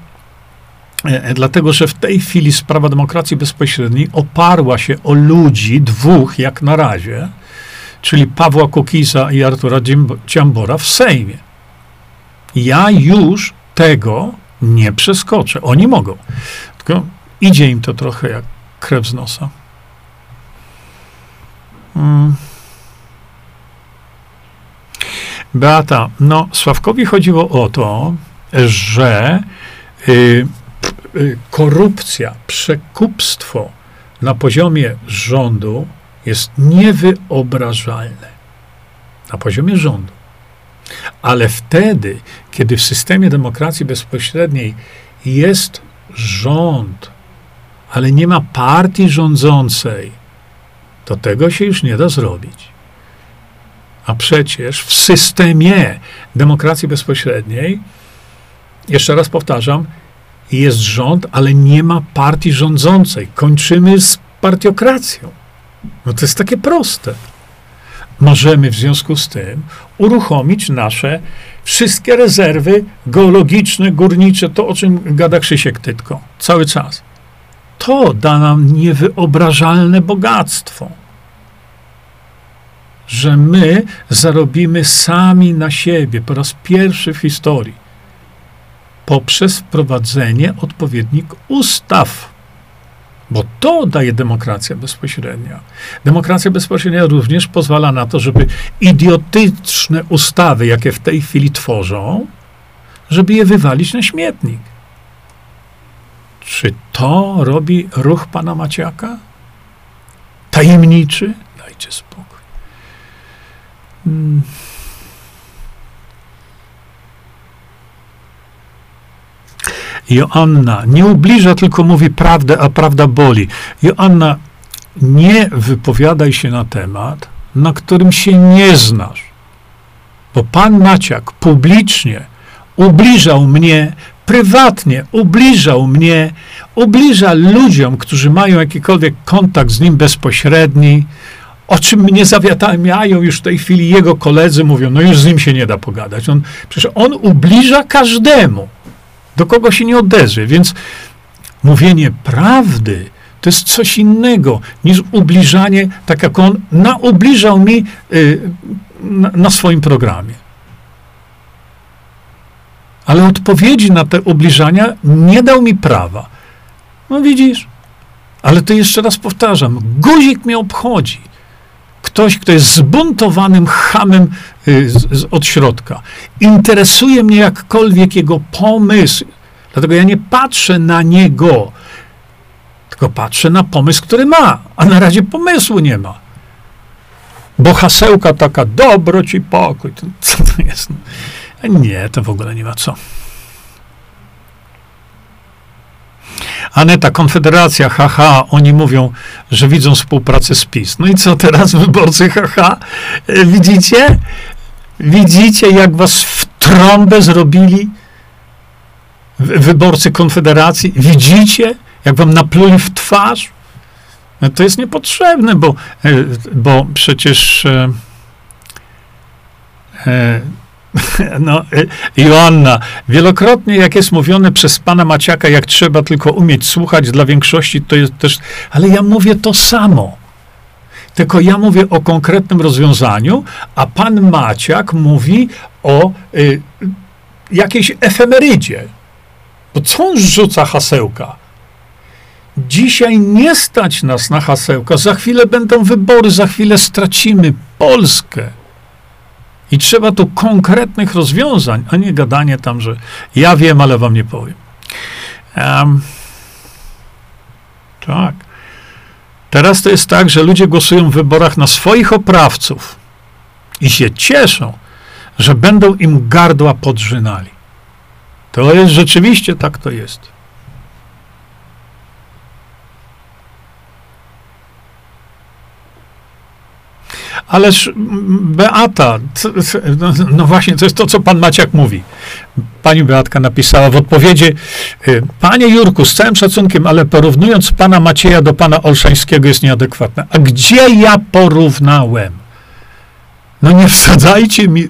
e, Dlatego, że w tej chwili sprawa demokracji bezpośredniej oparła się o ludzi, dwóch jak na razie, czyli Pawła Kukiza i Artura Dziambora w Sejmie. Ja już tego nie przeskoczę. Oni mogą. Tylko idzie im to trochę jak krew z nosa. Hmm. Beata, no Sławkowi chodziło o to, że y, y, korupcja, przekupstwo na poziomie rządu jest niewyobrażalne. Na poziomie rządu. Ale wtedy, kiedy w systemie demokracji bezpośredniej jest rząd, ale nie ma partii rządzącej, to tego się już nie da zrobić. A przecież w systemie demokracji bezpośredniej, jeszcze raz powtarzam, jest rząd, ale nie ma partii rządzącej. Kończymy z partiokracją. No to jest takie proste. Możemy w związku z tym uruchomić nasze wszystkie rezerwy geologiczne, górnicze, to o czym gada Krzysiek Tytko cały czas. To da nam niewyobrażalne bogactwo że my zarobimy sami na siebie po raz pierwszy w historii poprzez wprowadzenie odpowiednich ustaw. Bo to daje demokracja bezpośrednia. Demokracja bezpośrednia również pozwala na to, żeby idiotyczne ustawy, jakie w tej chwili tworzą, żeby je wywalić na śmietnik. Czy to robi ruch pana Maciaka? Tajemniczy? Dajcie spokój. Hmm. Joanna nie ubliża, tylko mówi prawdę, a prawda boli. Joanna, nie wypowiadaj się na temat, na którym się nie znasz. Bo pan Maciak publicznie ubliżał mnie, prywatnie ubliżał mnie, ubliża ludziom, którzy mają jakikolwiek kontakt z nim bezpośredni, o czym mnie zawiadamiają już w tej chwili jego koledzy, mówią, no już z nim się nie da pogadać. On, przecież on ubliża każdemu, do kogo się nie odezwie, więc mówienie prawdy to jest coś innego niż ubliżanie, tak jak on naubliżał mi y, na, na swoim programie. Ale odpowiedzi na te ubliżania nie dał mi prawa. No widzisz, ale to jeszcze raz powtarzam, guzik mnie obchodzi ktoś, kto jest zbuntowanym hamem y, z, z, od środka. Interesuje mnie jakkolwiek jego pomysł. Dlatego ja nie patrzę na niego, tylko patrzę na pomysł, który ma, a na razie pomysłu nie ma. Bo hasełka taka, dobro ci pokój, to, co to jest? Nie, to w ogóle nie ma co. Aneta, Konfederacja, haha, oni mówią, że widzą współpracę z PiS. No i co teraz, *laughs* wyborcy, haha? E, widzicie? Widzicie, jak was w trąbę zrobili wyborcy Konfederacji? Widzicie, jak wam napluli w twarz? No to jest niepotrzebne, bo, e, bo przecież e, *laughs* No, y, Joanna, wielokrotnie jak jest mówione przez pana Maciaka, jak trzeba tylko umieć słuchać, dla większości to jest też, ale ja mówię to samo. Tylko ja mówię o konkretnym rozwiązaniu, a pan Maciak mówi o y, jakiejś efemerydzie. Bo co on rzuca hasełka? Dzisiaj nie stać nas na hasełka. Za chwilę będą wybory, za chwilę stracimy Polskę. I trzeba tu konkretnych rozwiązań, a nie gadanie tam, że ja wiem, ale wam nie powiem. Um, tak. Teraz to jest tak, że ludzie głosują w wyborach na swoich oprawców i się cieszą, że będą im gardła podrzynali. To jest rzeczywiście tak to jest. Ależ Beata, no, no, właśnie, to jest to, co pan Maciak mówi. Pani Beatka napisała w odpowiedzi, y, panie Jurku, z całym szacunkiem, ale porównując pana Macieja do pana Olszańskiego jest nieadekwatne. A gdzie ja porównałem? No nie wsadzajcie mi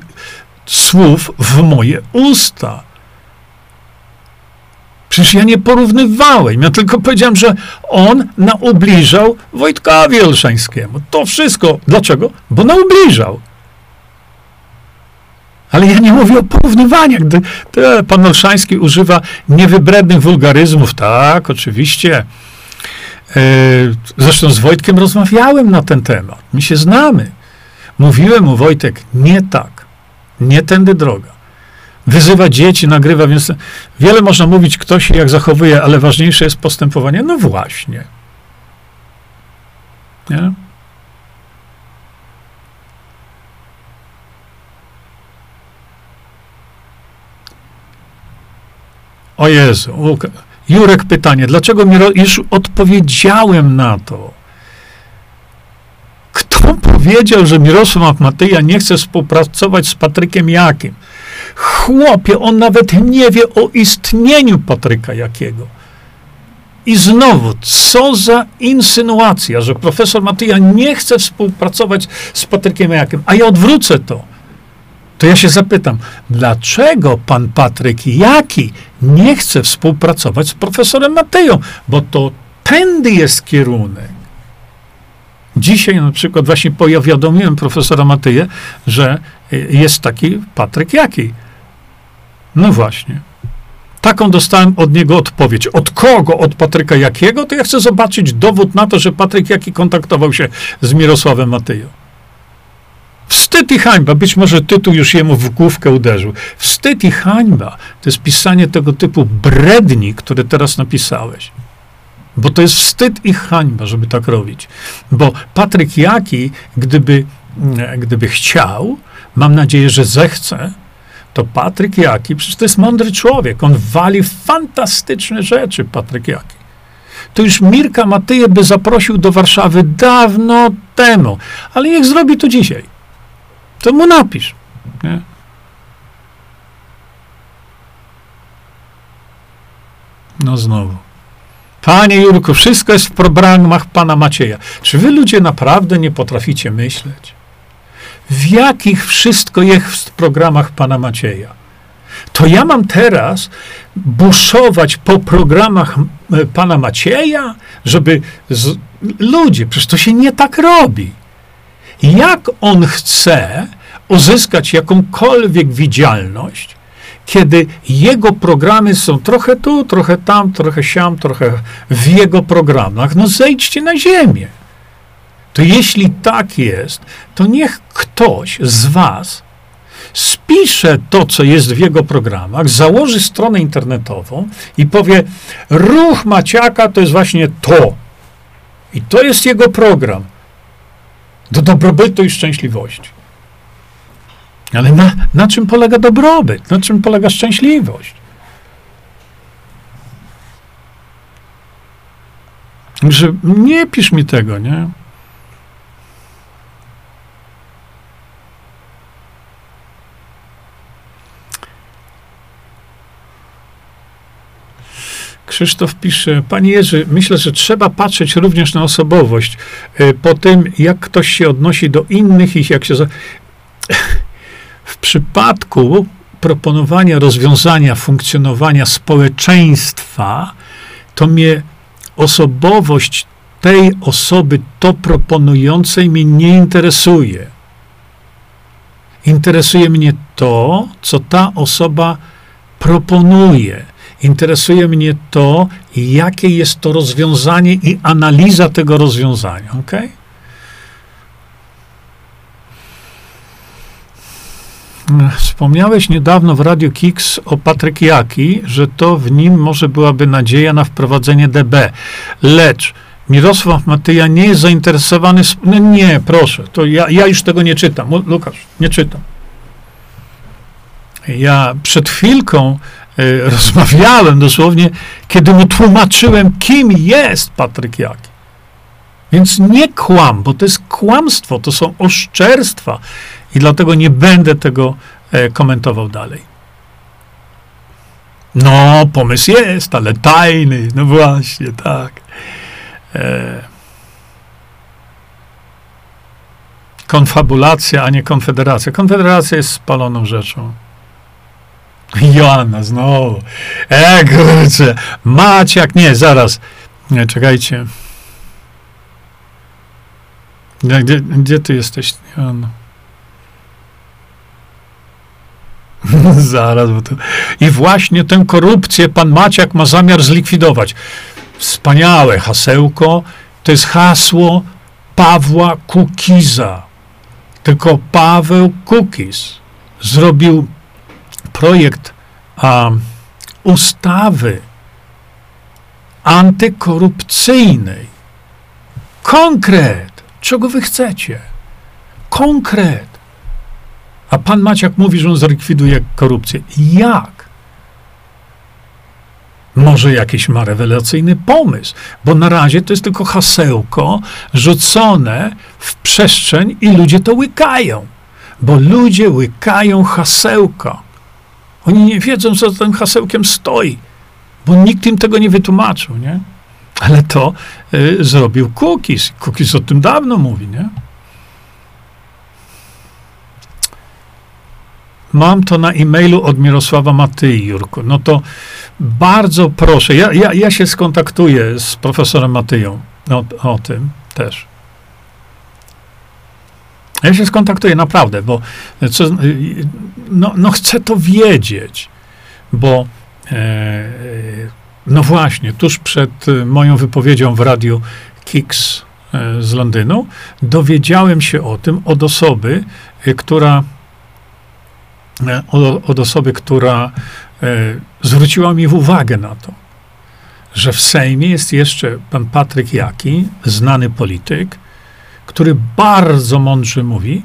słów w moje usta. Przecież ja nie porównywałem, ja tylko powiedziałem, że on naubliżał Wojtkowi Olszańskiemu. To wszystko. Dlaczego? Bo naubliżał. Ale ja nie mówię o porównywaniach. Pan Olszański używa niewybrednych wulgaryzmów. Tak, oczywiście. E, zresztą z Wojtkiem rozmawiałem na ten temat. My się znamy. Mówiłem mu, Wojtek, nie tak. Nie tędy droga wyzywa dzieci, nagrywa, więc wiele można mówić, kto się jak zachowuje, ale ważniejsze jest postępowanie. No właśnie. Nie? O Jezu, Jurek pytanie, dlaczego mi już odpowiedziałem na to. Kto powiedział, że Mirosław Matyja nie chce współpracować z Patrykiem Jakim? Chłopie, on nawet nie wie o istnieniu Patryka Jakiego. I znowu, co za insynuacja, że profesor Matyja nie chce współpracować z Patrykiem Jakiem, a ja odwrócę to. To ja się zapytam, dlaczego pan Patryk Jaki nie chce współpracować z profesorem Matyją? Bo to tędy jest kierunek. Dzisiaj na przykład właśnie powiadomiłem profesora Matyję, że jest taki Patryk Jaki. No właśnie. Taką dostałem od niego odpowiedź. Od kogo? Od Patryka Jakiego? To ja chcę zobaczyć dowód na to, że Patryk Jaki kontaktował się z Mirosławem Matyją. Wstyd i hańba. Być może tytuł już jemu w główkę uderzył. Wstyd i hańba to jest pisanie tego typu bredni, które teraz napisałeś. Bo to jest wstyd i hańba, żeby tak robić. Bo Patryk Jaki, gdyby, gdyby chciał, mam nadzieję, że zechce, to Patryk Jaki, przecież to jest mądry człowiek, on wali fantastyczne rzeczy, Patryk Jaki. To już Mirka Matyję by zaprosił do Warszawy dawno temu, ale niech zrobi to dzisiaj. To mu napisz. Nie? No znowu. Panie Jurku, wszystko jest w programach pana Macieja. Czy wy ludzie naprawdę nie potraficie myśleć? W jakich wszystko jest w programach pana Macieja. To ja mam teraz buszować po programach e, pana Macieja, żeby z... ludzie, przecież to się nie tak robi. Jak on chce uzyskać jakąkolwiek widzialność, kiedy jego programy są trochę tu, trochę tam, trochę siam, trochę w jego programach, no zejdźcie na ziemię to jeśli tak jest, to niech ktoś z Was spisze to, co jest w jego programach, założy stronę internetową i powie: Ruch Maciaka to jest właśnie to. I to jest jego program do dobrobytu i szczęśliwości. Ale na, na czym polega dobrobyt? Na czym polega szczęśliwość? Że nie pisz mi tego, nie? Krzysztof pisze, Panie Jerzy, myślę, że trzeba patrzeć również na osobowość. E, po tym, jak ktoś się odnosi do innych i jak się. *laughs* W przypadku proponowania rozwiązania funkcjonowania społeczeństwa, to mnie osobowość tej osoby, to proponującej, mnie nie interesuje. Interesuje mnie to, co ta osoba proponuje. Interesuje mnie to, jakie jest to rozwiązanie i analiza tego rozwiązania. ok? Wspomniałeś niedawno w Radio Kix o Patrykiaki, że to w nim może byłaby nadzieja na wprowadzenie DB. Lecz Mirosław Matyja nie jest zainteresowany. No nie, proszę, to ja, ja już tego nie czytam. Lukasz, nie czytam. Ja przed chwilką rozmawiałem dosłownie, kiedy mu tłumaczyłem, kim jest Patryk Jaki. Więc nie kłam, bo to jest kłamstwo, to są oszczerstwa i dlatego nie będę tego e, komentował dalej. No, pomysł jest, ale tajny, no właśnie, tak. E, konfabulacja, a nie konfederacja. Konfederacja jest spaloną rzeczą. *laughs* Joanna, znowu. E, kurczę. Maciak, nie, zaraz. Nie, czekajcie. Gdzie, gdzie ty jesteś, Joanna? *laughs* zaraz, bo to... I właśnie tę korupcję pan Maciak ma zamiar zlikwidować. Wspaniałe hasełko. To jest hasło Pawła Kukiza. Tylko Paweł Kukiz zrobił projekt a, ustawy antykorupcyjnej. Konkret. Czego wy chcecie? Konkret. A pan Maciak mówi, że on zlikwiduje korupcję. Jak? Może jakiś ma rewelacyjny pomysł, bo na razie to jest tylko hasełko rzucone w przestrzeń i ludzie to łykają, bo ludzie łykają hasełka. Oni nie wiedzą, co za tym hasełkiem stoi, bo nikt im tego nie wytłumaczył, nie? Ale to y, zrobił Cookies. Cookies o tym dawno mówi, nie? Mam to na e-mailu od Mirosława Matyi, Jurku. No to bardzo proszę. Ja, ja, ja się skontaktuję z profesorem Matyją o, o tym też. Ja się skontaktuję naprawdę, bo co, no, no chcę to wiedzieć, bo e, no właśnie, tuż przed moją wypowiedzią w radiu Kicks e, z Londynu dowiedziałem się o tym od osoby, e, która e, od osoby, która zwróciła mi uwagę na to, że w Sejmie jest jeszcze pan Patryk Jaki, znany polityk, który bardzo mądrze mówi,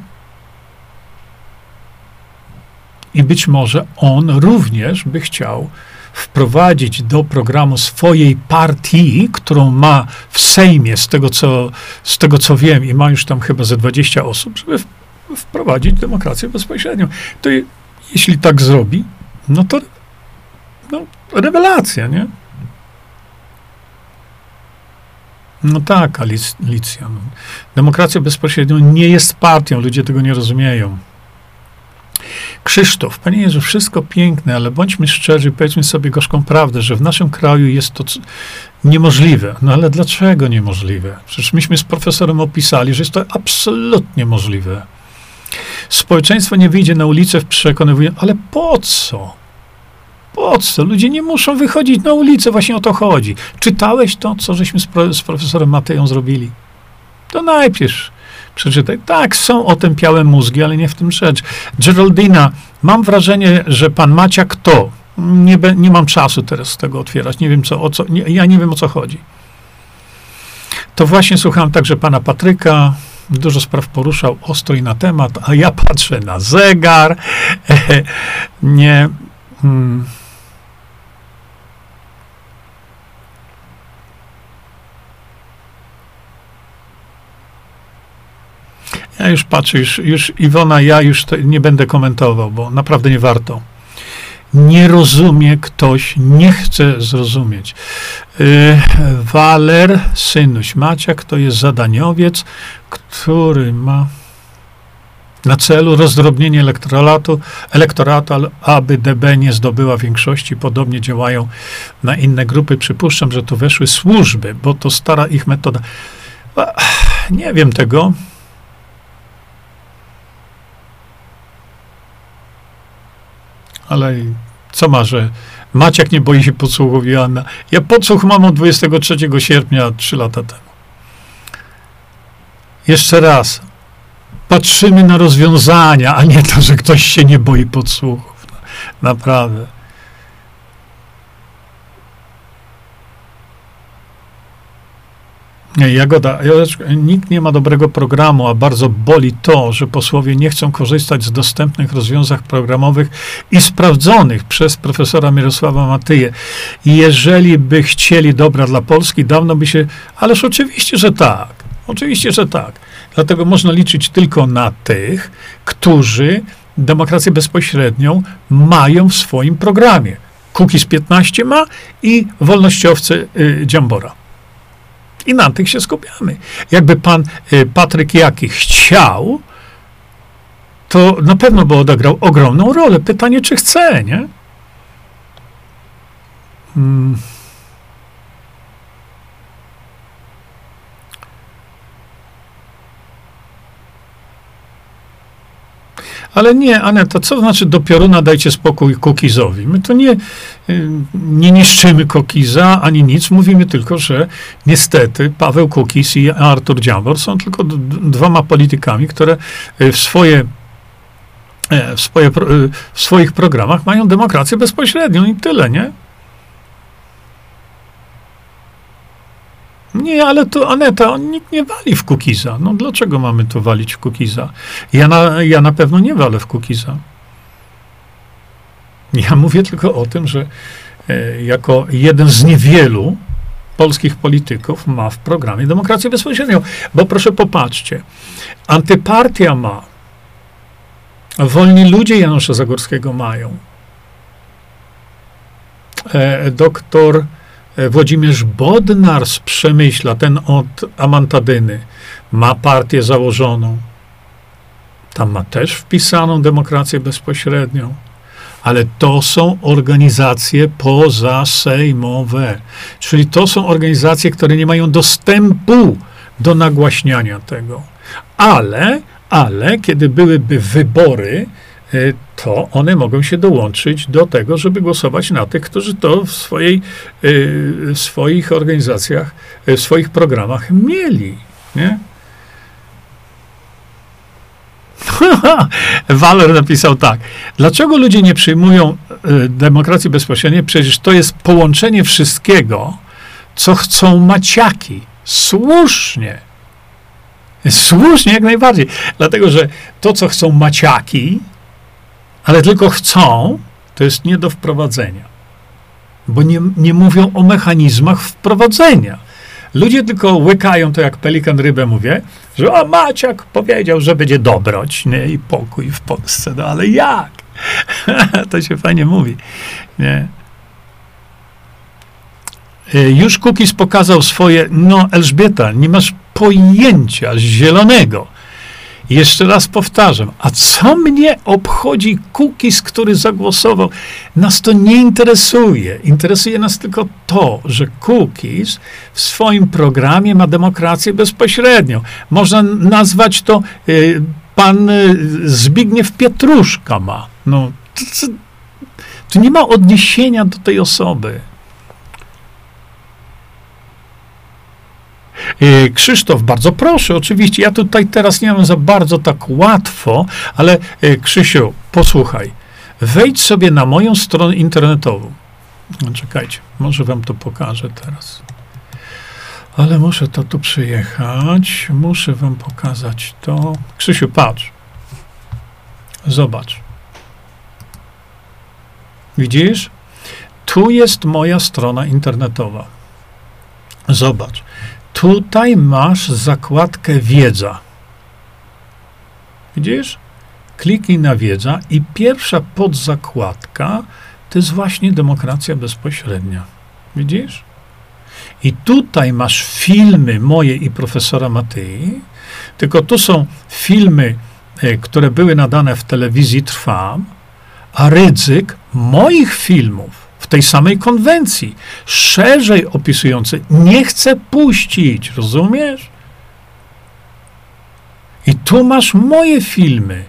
i być może on również by chciał wprowadzić do programu swojej partii, którą ma w Sejmie, z tego co, z tego co wiem, i ma już tam chyba ze 20 osób, żeby wprowadzić demokrację bezpośrednią. To jeśli tak zrobi, no to no, rewelacja, nie? No tak, Alicja. No. Demokracja bezpośrednio nie jest partią, ludzie tego nie rozumieją. Krzysztof, Panie Jezu, wszystko piękne, ale bądźmy szczerzy, powiedzmy sobie gorzką prawdę, że w naszym kraju jest to niemożliwe. No ale dlaczego niemożliwe? Przecież myśmy z profesorem opisali, że jest to absolutnie możliwe. Społeczeństwo nie wyjdzie na ulicę w przekonywaniu, ale po co? Po co? Ludzie nie muszą wychodzić na ulicę, właśnie o to chodzi. Czytałeś to, co żeśmy z, pro, z profesorem Mateją zrobili? To najpierw przeczytaj. Tak, są otępiałe mózgi, ale nie w tym rzecz. Geraldina, mam wrażenie, że pan Macia kto? Nie, be, nie mam czasu teraz tego otwierać. Nie wiem, co, o co, nie, ja nie wiem, o co chodzi. To właśnie słuchałem także pana Patryka. Dużo spraw poruszał ostro i na temat, a ja patrzę na zegar. *laughs* nie. Hmm. Ja już patrzę, już, już Iwona, ja już nie będę komentował, bo naprawdę nie warto. Nie rozumie ktoś, nie chce zrozumieć. Yy, Waler, synuś Maciak, to jest zadaniowiec, który ma na celu rozdrobnienie elektoratu, elektoratu, aby DB nie zdobyła większości. Podobnie działają na inne grupy. Przypuszczam, że to weszły służby, bo to stara ich metoda. Nie wiem tego. Ale co ma, że Maciek nie boi się podsłuchów Joanna. Ja podsłuch mam od 23 sierpnia, 3 lata temu. Jeszcze raz. Patrzymy na rozwiązania, a nie to, że ktoś się nie boi podsłuchów. Naprawdę. Jagoda, nikt nie ma dobrego programu, a bardzo boli to, że posłowie nie chcą korzystać z dostępnych rozwiązań programowych i sprawdzonych przez profesora Mirosława Matyję. Jeżeli by chcieli dobra dla Polski, dawno by się. Ależ oczywiście, że tak. Oczywiście, że tak. Dlatego można liczyć tylko na tych, którzy demokrację bezpośrednią mają w swoim programie. Kukiz 15 ma i wolnościowcy y, Dziambora. I na tych się skupiamy. Jakby pan y, Patryk Jaki chciał, to na pewno by odegrał ogromną rolę. Pytanie, czy chce, nie? Hmm. Ale nie, Aneta, co znaczy do pioruna dajcie spokój Kokizowi? My to nie, y, nie niszczymy Kokiza, ani nic. Mówimy tylko, że niestety Paweł Kokiz i Artur Dziambor są tylko dwoma politykami, które y, w swoje e, w, swoje, y, w swoich programach mają demokrację bezpośrednią i tyle, nie? Nie, ale to Aneta, nikt nie wali w Kukiza. No dlaczego mamy to walić w Kukiza? Ja na, ja na pewno nie walę w Kukiza. Ja mówię tylko o tym, że e, jako jeden z niewielu polskich polityków ma w programie demokrację bezpośrednią. Bo proszę popatrzcie, antypartia ma, wolni ludzie Janusza Zagórskiego mają, e, doktor Włodzimierz Bodnar z Przemyśla, ten od Amantadyny, ma partię założoną. Tam ma też wpisaną demokrację bezpośrednią. Ale to są organizacje pozasejmowe. Czyli to są organizacje, które nie mają dostępu do nagłaśniania tego. Ale, ale kiedy byłyby wybory, to one mogą się dołączyć do tego, żeby głosować na tych, którzy to w, swojej, y, w swoich organizacjach, y, w swoich programach mieli. Nie? *laughs* Waler napisał tak. Dlaczego ludzie nie przyjmują y, demokracji bezpośredniej? Przecież to jest połączenie wszystkiego, co chcą maciaki. Słusznie. Słusznie jak najbardziej. Dlatego, że to, co chcą maciaki, ale tylko chcą, to jest nie do wprowadzenia. Bo nie, nie mówią o mechanizmach wprowadzenia. Ludzie tylko łykają to, jak pelikan rybę mówię, że o, Maciak powiedział, że będzie dobroć nie? i pokój w Polsce. No ale jak? *laughs* to się fajnie mówi. Nie? E, już Kukis pokazał swoje, no Elżbieta, nie masz pojęcia zielonego. Jeszcze raz powtarzam, a co mnie obchodzi Kukis, który zagłosował? Nas to nie interesuje. Interesuje nas tylko to, że Kukis w swoim programie ma demokrację bezpośrednią. Można nazwać to y, pan y, Zbigniew Pietruszka ma. No, to, to, to nie ma odniesienia do tej osoby. Krzysztof, bardzo proszę, oczywiście. Ja tutaj teraz nie mam za bardzo tak łatwo, ale e, Krzysiu, posłuchaj. Wejdź sobie na moją stronę internetową. No, czekajcie, może wam to pokażę teraz. Ale muszę to tu przyjechać. Muszę wam pokazać to. Krzysiu, patrz. Zobacz. Widzisz? Tu jest moja strona internetowa. Zobacz. Tutaj masz zakładkę wiedza. Widzisz? Kliknij na wiedza i pierwsza podzakładka to jest właśnie demokracja bezpośrednia. Widzisz? I tutaj masz filmy moje i profesora Matyi, tylko tu są filmy, e, które były nadane w telewizji Trwam, a ryzyk moich filmów tej samej konwencji, szerzej opisujący, nie chce puścić, rozumiesz? I tu masz moje filmy.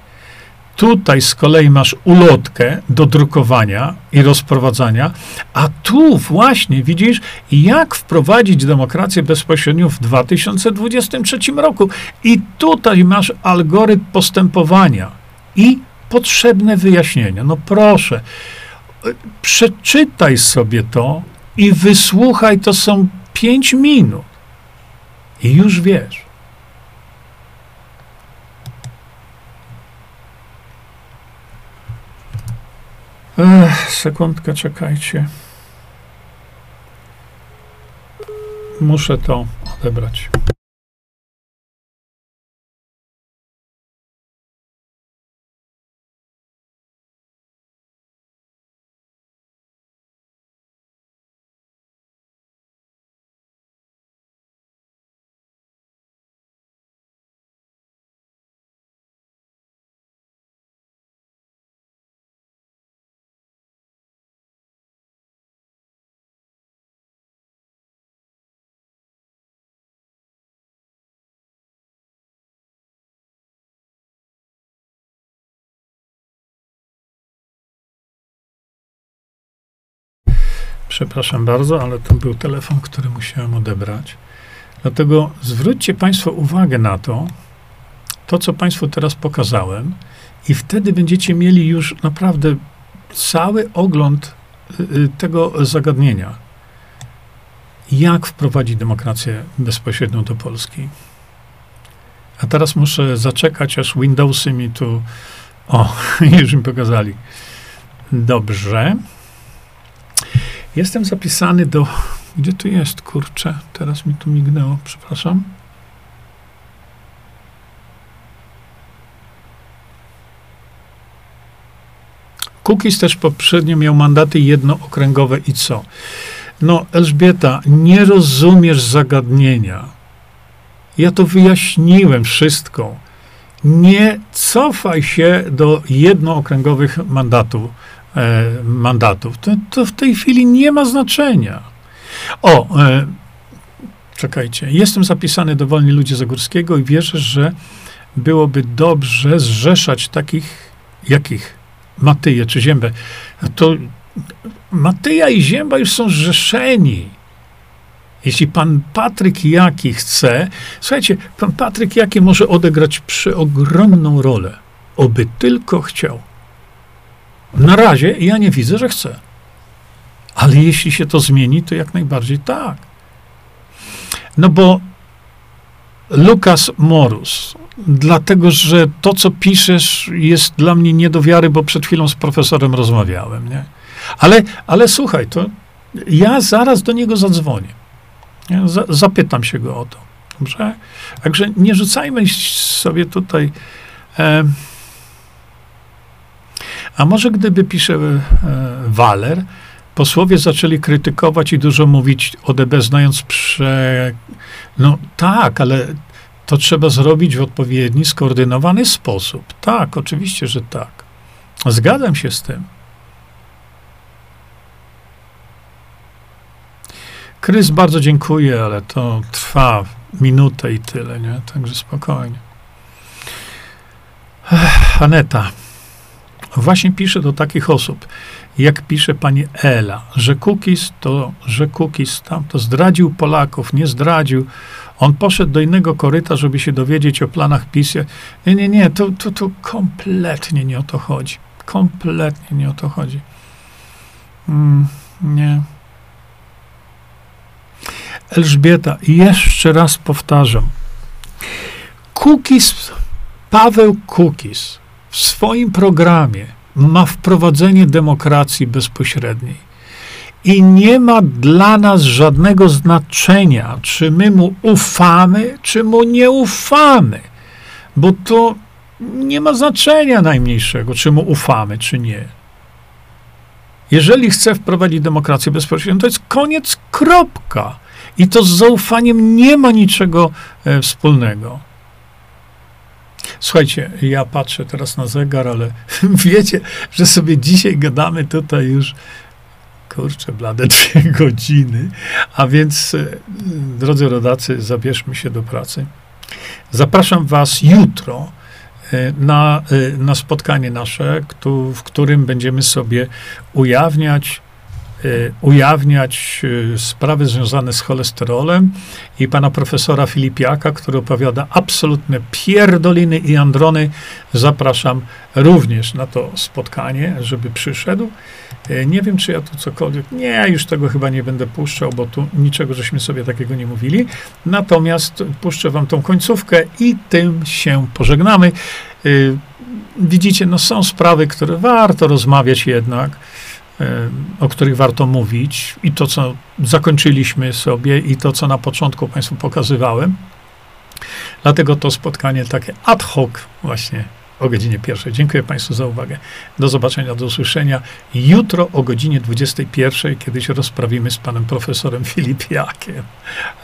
Tutaj z kolei masz ulotkę do drukowania i rozprowadzania, a tu właśnie widzisz, jak wprowadzić demokrację bezpośrednią w 2023 roku. I tutaj masz algorytm postępowania i potrzebne wyjaśnienia. No proszę, przeczytaj sobie to i wysłuchaj, to są pięć minut. I już wiesz. Ech, sekundkę, czekajcie. Muszę to odebrać. Przepraszam bardzo, ale to był telefon, który musiałem odebrać. Dlatego zwróćcie Państwo uwagę na to, to co Państwu teraz pokazałem, i wtedy będziecie mieli już naprawdę cały ogląd y, y, tego zagadnienia. Jak wprowadzić demokrację bezpośrednią do Polski? A teraz muszę zaczekać, aż Windowsy mi tu. O, *laughs* już mi pokazali. Dobrze. Jestem zapisany do. Gdzie tu jest, kurczę? Teraz mi tu mignęło, przepraszam. Kukis też poprzednio miał mandaty jednookręgowe i co? No, Elżbieta, nie rozumiesz zagadnienia. Ja to wyjaśniłem wszystko. Nie cofaj się do jednookręgowych mandatów. E, mandatów. To, to, w tej chwili nie ma znaczenia. O, e, czekajcie. Jestem zapisany do Wolni Ludzi Zagórskiego i wierzę, że byłoby dobrze zrzeszać takich, jakich? Matyję czy Ziębę. To Matyja i Zięba już są zrzeszeni. Jeśli pan Patryk Jaki chce, słuchajcie, pan Patryk Jaki może odegrać przeogromną rolę, oby tylko chciał. Na razie ja nie widzę, że chce. Ale jeśli się to zmieni, to jak najbardziej tak. No bo Lukas Morus, dlatego że to, co piszesz, jest dla mnie nie do wiary, bo przed chwilą z profesorem rozmawiałem, nie? Ale, ale słuchaj, to ja zaraz do niego zadzwonię. zapytam się go o to. Dobrze? Także nie rzucajmy sobie tutaj. E, a może gdyby pisze e, Waler, posłowie zaczęli krytykować i dużo mówić o DB, znając prze... No tak, ale to trzeba zrobić w odpowiedni, skoordynowany sposób. Tak, oczywiście, że tak. Zgadzam się z tym. Krys, bardzo dziękuję, ale to trwa minutę i tyle, nie? Także spokojnie. Aneta. Właśnie pisze do takich osób, jak pisze pani Ela, że Kukis to, że Kukis tam to zdradził Polaków, nie zdradził. On poszedł do innego koryta, żeby się dowiedzieć o planach PiS. Nie, nie, nie, to, to, to kompletnie nie o to chodzi. Kompletnie nie o to chodzi. Mm, nie. Elżbieta, jeszcze raz powtarzam. Kukis, Paweł Kukis w swoim programie ma wprowadzenie demokracji bezpośredniej. I nie ma dla nas żadnego znaczenia, czy my mu ufamy, czy mu nie ufamy, bo to nie ma znaczenia najmniejszego, czy mu ufamy, czy nie. Jeżeli chce wprowadzić demokrację bezpośrednią, to jest koniec, kropka. I to z zaufaniem nie ma niczego e, wspólnego. Słuchajcie, ja patrzę teraz na zegar, ale *laughs* wiecie, że sobie dzisiaj gadamy tutaj już, kurczę, blade *laughs* dwie godziny. A więc, e, drodzy rodacy, zabierzmy się do pracy. Zapraszam Was jutro e, na, na spotkanie nasze, w którym będziemy sobie ujawniać ujawniać y, sprawy związane z cholesterolem i pana profesora Filipiaka, który opowiada absolutne pierdoliny i androny. Zapraszam również na to spotkanie, żeby przyszedł. Y, nie wiem, czy ja tu cokolwiek. Nie, już tego chyba nie będę puszczał, bo tu niczego żeśmy sobie takiego nie mówili. Natomiast puszczę wam tą końcówkę i tym się pożegnamy. Widzicie, no są sprawy, które warto rozmawiać jednak o których warto mówić, i to, co zakończyliśmy sobie, i to, co na początku Państwu pokazywałem. Dlatego to spotkanie takie ad hoc właśnie o godzinie pierwszej. Dziękuję Państwu za uwagę. Do zobaczenia, do usłyszenia jutro o godzinie 21, kiedy się rozprawimy z panem profesorem Filipiakiem.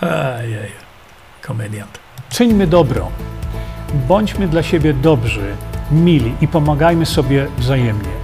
Ejej, komediant. Czyńmy dobro. Bądźmy dla siebie dobrzy, mili i pomagajmy sobie wzajemnie